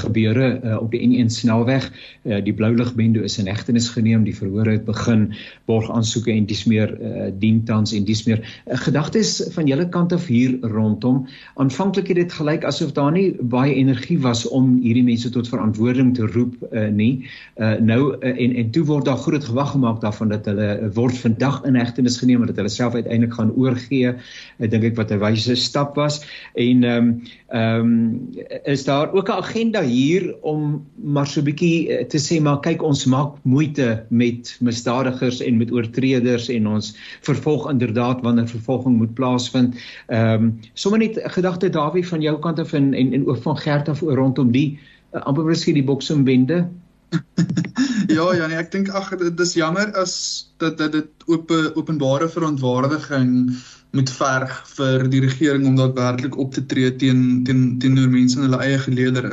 Speaker 2: gebeure uh, op die N1 snelweg. Uh, die blou ligbende is in hegtenis geneem die verhoor het begin borg aansoeke en dis meer uh, dientans en dis meer. Uh, gedagtes van julle kant af hier rondom. Aanvanklik het dit gelyk asof daar nie baie energie was om hierdie mense tot verantwoording te roep uh, nie. Uh, nou uh, en en toe word daar groot gewag gemaak daarvan dat hulle word vandag in hegtenis geneem en dat hulle self uiteindelik gaan oorgee uh, dink ek wat 'n wyse stap was. En ehm um, uh, ehm um, is daar ook 'n agenda hier om maar so 'n bietjie eh, te sê maar kyk ons maak moeite met misdadigers en met oortreders en ons vervolg inderdaad wanneer vervolging moet plaasvind. Ehm um, sommer net gedagte Dawie van jou kant af en en, en ook van Gert af rondom die uh, amper miskien die boksomwende.
Speaker 3: ja ja nee ek dink ag dit is jammer as dat dit op openbare verontwaardiging moet verg vir die regering om daadwerklik op te tree teen teen teenoor mense in hulle eie geleedere.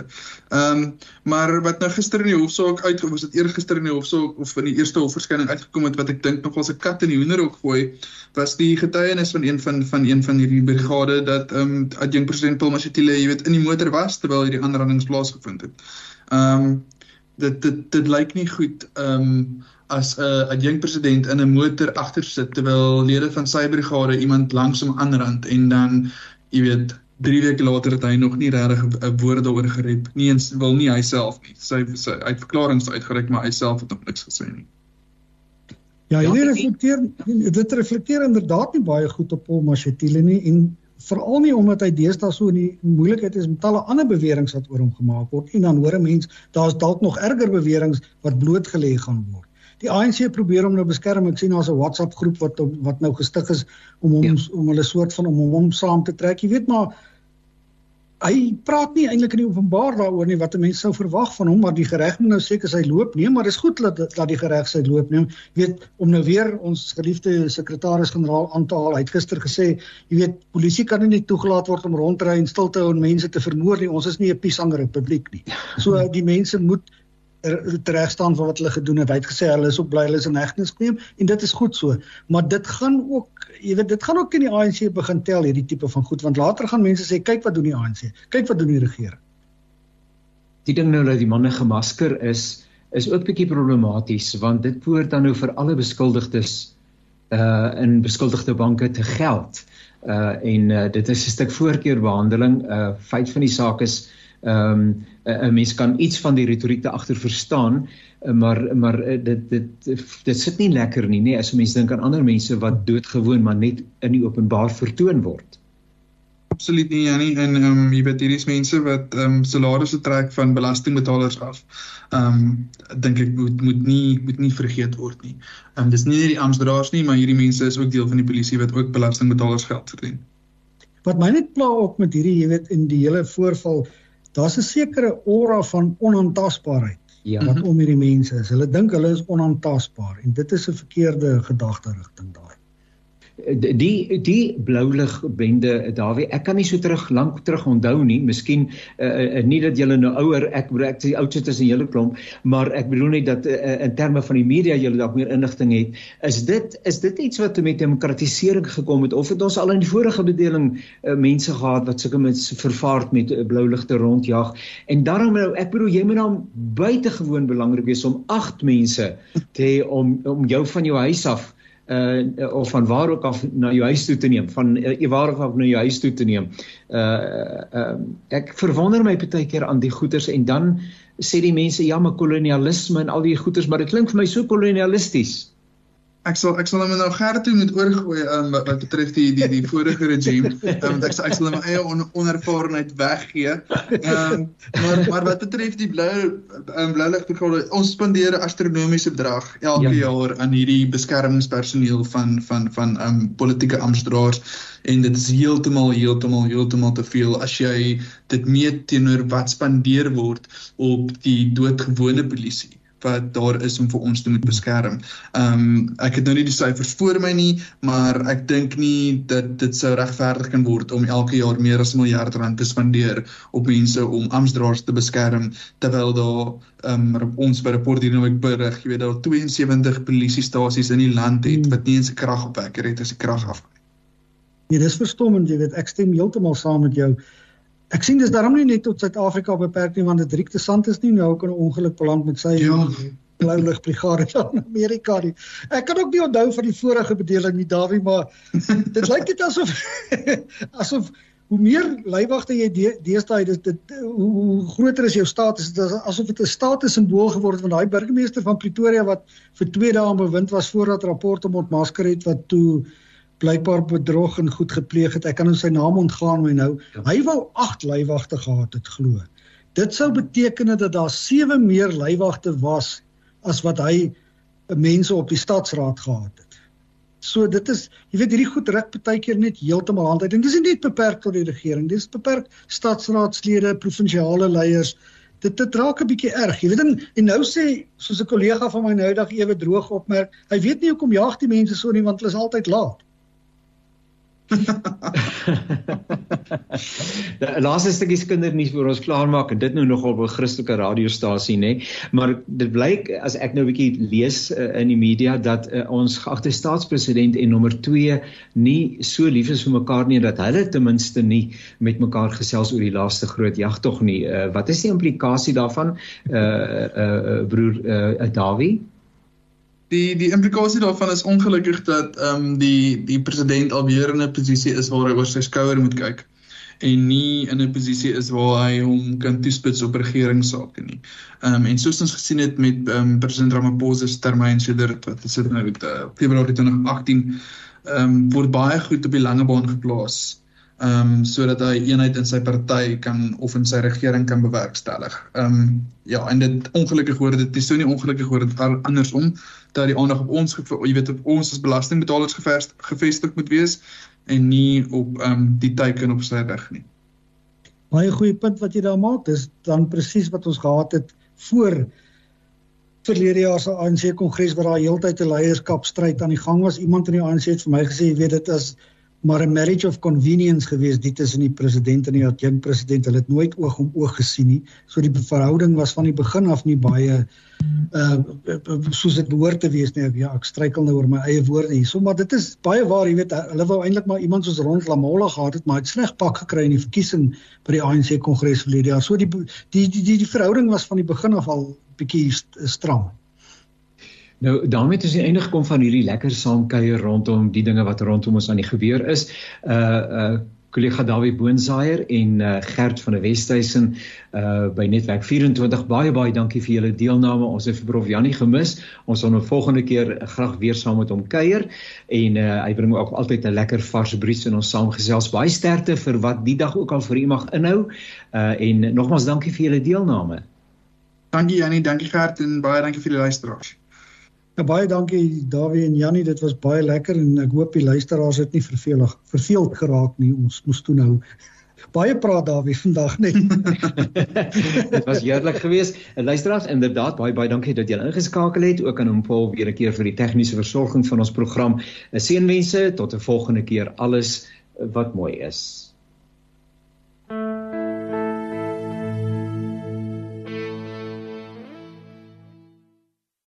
Speaker 3: Ehm um, maar wat nou gister in die hofsaak uitgekom was dit eergister in die hofsaak of in die eerste hofverskyning uitgekom het wat ek dink nog as 'n kat in die hoenderhok gooi was die getuienis van een van van een van hierdie brigade dat ehm um, adjunk president Paul Mashatile jy weet in die motor was terwyl hierdie aanrandings plaasgevind het. Ehm um, dit dit dit lyk nie goed ehm um, as 'n uh, adjunk president in 'n motor agter sit terwyl lede van sy brigade iemand langs hom aanrand en dan jy weet 3 weke later het hy nog nie regtig 'n woord daaroor gerep nie eens wil nie hy self nie. Sy sy uit verklaringe uitgereik maar hy self het nog niks gesê nie.
Speaker 4: Ja, jy reflekteer dit reflekteer inderdaad nie baie goed op Paul Mashatile nie en veral nie omdat hy deesdae so in die moeilikheid is met talle ander beweringe wat oor hom gemaak word en dan hoor 'n mens daar's dalk nog erger beweringe wat blootgelê gaan word. Die ANC probeer hom nou beskerm. Ek sien daar's 'n WhatsApp groep wat wat nou gestig is om hom ja. om hulle soort van om hom saam te trek. Jy weet maar hy praat nie eintlik in die openbaar daaroor nie wat mense sou verwag van hom, maar die gereg moet nou seker sy loop neem, maar dis goed dat dat die gereg sy loop neem. Weet om nou weer ons geliefde sekretaris-generaal aan te haal. Hy het gister gesê, jy weet, polisie kan nie toegelaat word om rond te ry en stil te hou en mense te vermoor nie. Ons is nie 'n piesanger republiek nie. So die mense moet reg staan vir wat hulle gedoen het. Hy het gesê hulle is op bly hulle is in hegtenis geneem en dit is goed so. Maar dit gaan ook, jy weet, dit gaan ook in die ANC begin tel hierdie tipe van goed want later gaan mense sê kyk wat doen die ANC. Kyk wat doen die regering.
Speaker 2: Die ding nou dat die manne gemasker is is ook bietjie problematies want dit poort dan nou vir alle beskuldigdes uh in beskuldigde banke te geld. Uh en uh, dit is 'n stuk voorkeurbehandeling. Uh feit van die saak is ehm um, 'n mens kan iets van die retoriek te agter verstaan, eh, maar maar eh, dit dit dit sit nie lekker nie, nê, as 'n mens dink aan ander mense wat doodgewoon maar net in die openbaar vertoon word.
Speaker 3: Absoluut nie, Janie, en ehm um, jy weet hierdie is mense wat ehm um, salarisse trek van belastingbetalers af. Ehm um, dink ek moet moet nie moet nie vergeet word nie. Ehm um, dis nie net die amptdraers nie, maar hierdie mense is ook deel van die polisie wat ook belastingbetalers geld verdien.
Speaker 4: Wat my net pla ook met hierdie, jy weet, in die hele voorval daar's 'n sekere aura van onaantastbaarheid ja. wat om hierdie mense is. Hulle dink hulle is onaantastbaar en dit is 'n verkeerde gedagte rigting
Speaker 2: die die bloulig bende Dawie ek kan nie so terug lank terug onthou nie. Miskien uh, nie dat julle nou ouer ek bedoel ek sê oudste tussen julle klomp maar ek bedoel net dat uh, in terme van die media julle dalk meer inligting het. Is dit is dit iets wat met demokratisering gekom het? Of het ons al in die vorige bedeling uh, mense gehad wat sulke mense vervaard met uh, blouligte rondjag en daarom nou ek bedoel jy moet dan buitengewoon belangrik wees om agt mense te om om jou van jou huis af uh of van waar ook af na jou huis toe te neem van uh, waar ook af na jou huis toe te neem. Uh uh ek verwonder my baie keer aan die goeters en dan sê die mense ja, maar kolonialisme en al die goeters, maar dit klink vir my so kolonialisties
Speaker 3: ek sal ek sal hom nou Gertie moet oorgooi um, wat, wat betref die die die vorige regime um, ek sal ek sal hom eie on, onervarenheid weggee. Ehm um, maar maar wat betref die blou um, blou lig brigade ons spandeer 'n astronomiese bedrag elke ja. jaar aan hierdie beskermingspersoneel van van van ehm um, politieke amptenare en dit is heeltemal heeltemal heeltemal te veel as jy dit meet teenoor wat spandeer word op die doodgewone polisie wat daar is om vir ons te moet beskerm. Ehm um, ek het nou nie die syfers voor my nie, maar ek dink nie dat dit sou regverdig kan word om elke jaar meer as 'n miljard rand te spandeer op mense om amptdraers te beskerm terwyl daar ehm um, ons by rapport hier nou ek berig, jy weet daar 72 polisiestasies in die land het wat nie eens 'n kragopwekker het as die krag af.
Speaker 4: Nee, dis verstommend, jy weet, ek stem heeltemal saam met jou. Ek sien dis daarom nie net tot Suid-Afrika beperk nie want dit Riek de Sant is nie nou in 'n ongeluk beland met sy ja. blou lig brigade in Amerika nie. Ek kan ook nie onthou van die vorige bedeling nie Dawie, maar dit lyk net asof asof hoe meer leiwagte jy deesdae dis dit hoe, hoe groter is jou status dit is asof dit 'n status simbool geword het van daai burgemeester van Pretoria wat vir 2 dae in bewind was voordat rapporte ontmasker het wat toe blykbaar bedrog en goed gepleeg het. Ek kan nou sy naam ontgaan my nou. Ja. Hy wou 8 leiwagte gehad het glo. Dit sou beteken dat daar 7 meer leiwagte was as wat hy mense op die stadsraad gehad het. So dit is jy weet hierdie goed ruk baie keer net heeltemal hand uit. En dis nie net beperk tot die regering. Dis beperk stadsraadslede, provinsiale leiers. Dit dit raak 'n bietjie erg. Jy weet en, en nou sê soos 'n kollega van my nou eendag ewe droog opmerk, hy weet nie hoekom jaag die mense so nie want hulle is altyd laat.
Speaker 2: Die laaste stukkie kindernuus vir ons klaarmaak en dit nou nogal op 'n Christelike radiostasie nê, maar dit blyk as ek nou 'n bietjie lees uh, in die media dat uh, ons geagte staatspresident en nommer 2 nie so lief is vir mekaar nie dat hulle ten minste nie met mekaar gesels oor die laaste groot jagtog nie. Uh, wat is die implikasie daarvan? Uh uh, uh broer uh, Dawie?
Speaker 3: Die die implikasie daarvan is ongelukkig dat ehm um, die die president alweer in 'n posisie is waar hy oor sy skouer moet kyk en nie in 'n posisie is waar hy hom kan toespits op regeringssake nie. Ehm um, en soos ons gesien het met ehm um, president Ramaphosa se termyn sedert wat dit nou met uh, Februarie 2018 ehm um, word baie goed op die lange baan geplaas ehm um, sodat hy eenheid in sy party kan of in sy regering kan bewerkstellig. Ehm um, ja, en dit ongelukkig hoor dit is so nie ongelukkig hoor dit andersom dat die aandag op ons jy weet op ons as belastingbetalers gevestig moet wees en nie op ehm um, die teiken op sy reg nie.
Speaker 4: Baie goeie punt wat jy daar maak. Dis dan presies wat ons gehad het voor verlede jaar se ANC kongres waar daar heeltyd 'n leierskapstryd aan die gang was. Iemand in die ANC het vir my gesê, jy weet dit is maar 'n marriage of convenience gewees dit tussen die president en die adjunkt president. Hulle het nooit oog om oog gesien nie. So die verhouding was van die begin af nie baie uh soos dit behoort te wees nie. Ja, ek struikel nou oor my eie woorde hier. So maar dit is baie waar, jy weet, hulle wou eintlik maar iemand soos Rond Lamola gehad het, maar hy het sleg pak gekry in die verkiesing by die ANC kongres verlede jaar. So die die die die, die verhouding was van die begin af al bietjie stram.
Speaker 2: Nou daarmee het ons einde gekom van hierdie lekker saamkuier rondom die dinge wat rondom ons aan die gebeur is. Uh uh kollega Dawie Boonsaier en uh Gert van der Westhuizen uh by Netwerk 24 baie baie dankie vir julle deelname. Ons het vir Prof Jannie gemis. Ons sal 'n nou volgende keer graag weer saam met hom kuier en uh hy bring ook altyd 'n lekker vars bries in ons saamgesels. Baie sterkte vir wat die dag ook al vir u mag inhou. Uh en nogmaals dankie vir julle deelname.
Speaker 3: Dankie Jannie, dankie Gert en baie dankie vir die luisteraars.
Speaker 4: Ja, baie dankie Dawie en Jannie, dit was baie lekker en ek hoop die luisteraars het nie vervelig verveeld geraak nie. Ons moes toe nou baie praat Dawie vandag net.
Speaker 2: dit was heerlik geweest. En luisteraars, inderdaad baie baie dankie dat julle ingeskakel het. Ook aan hom Paul weer 'n keer vir die tegniese versorging van ons program. Seënwense tot 'n volgende keer. Alles wat mooi is.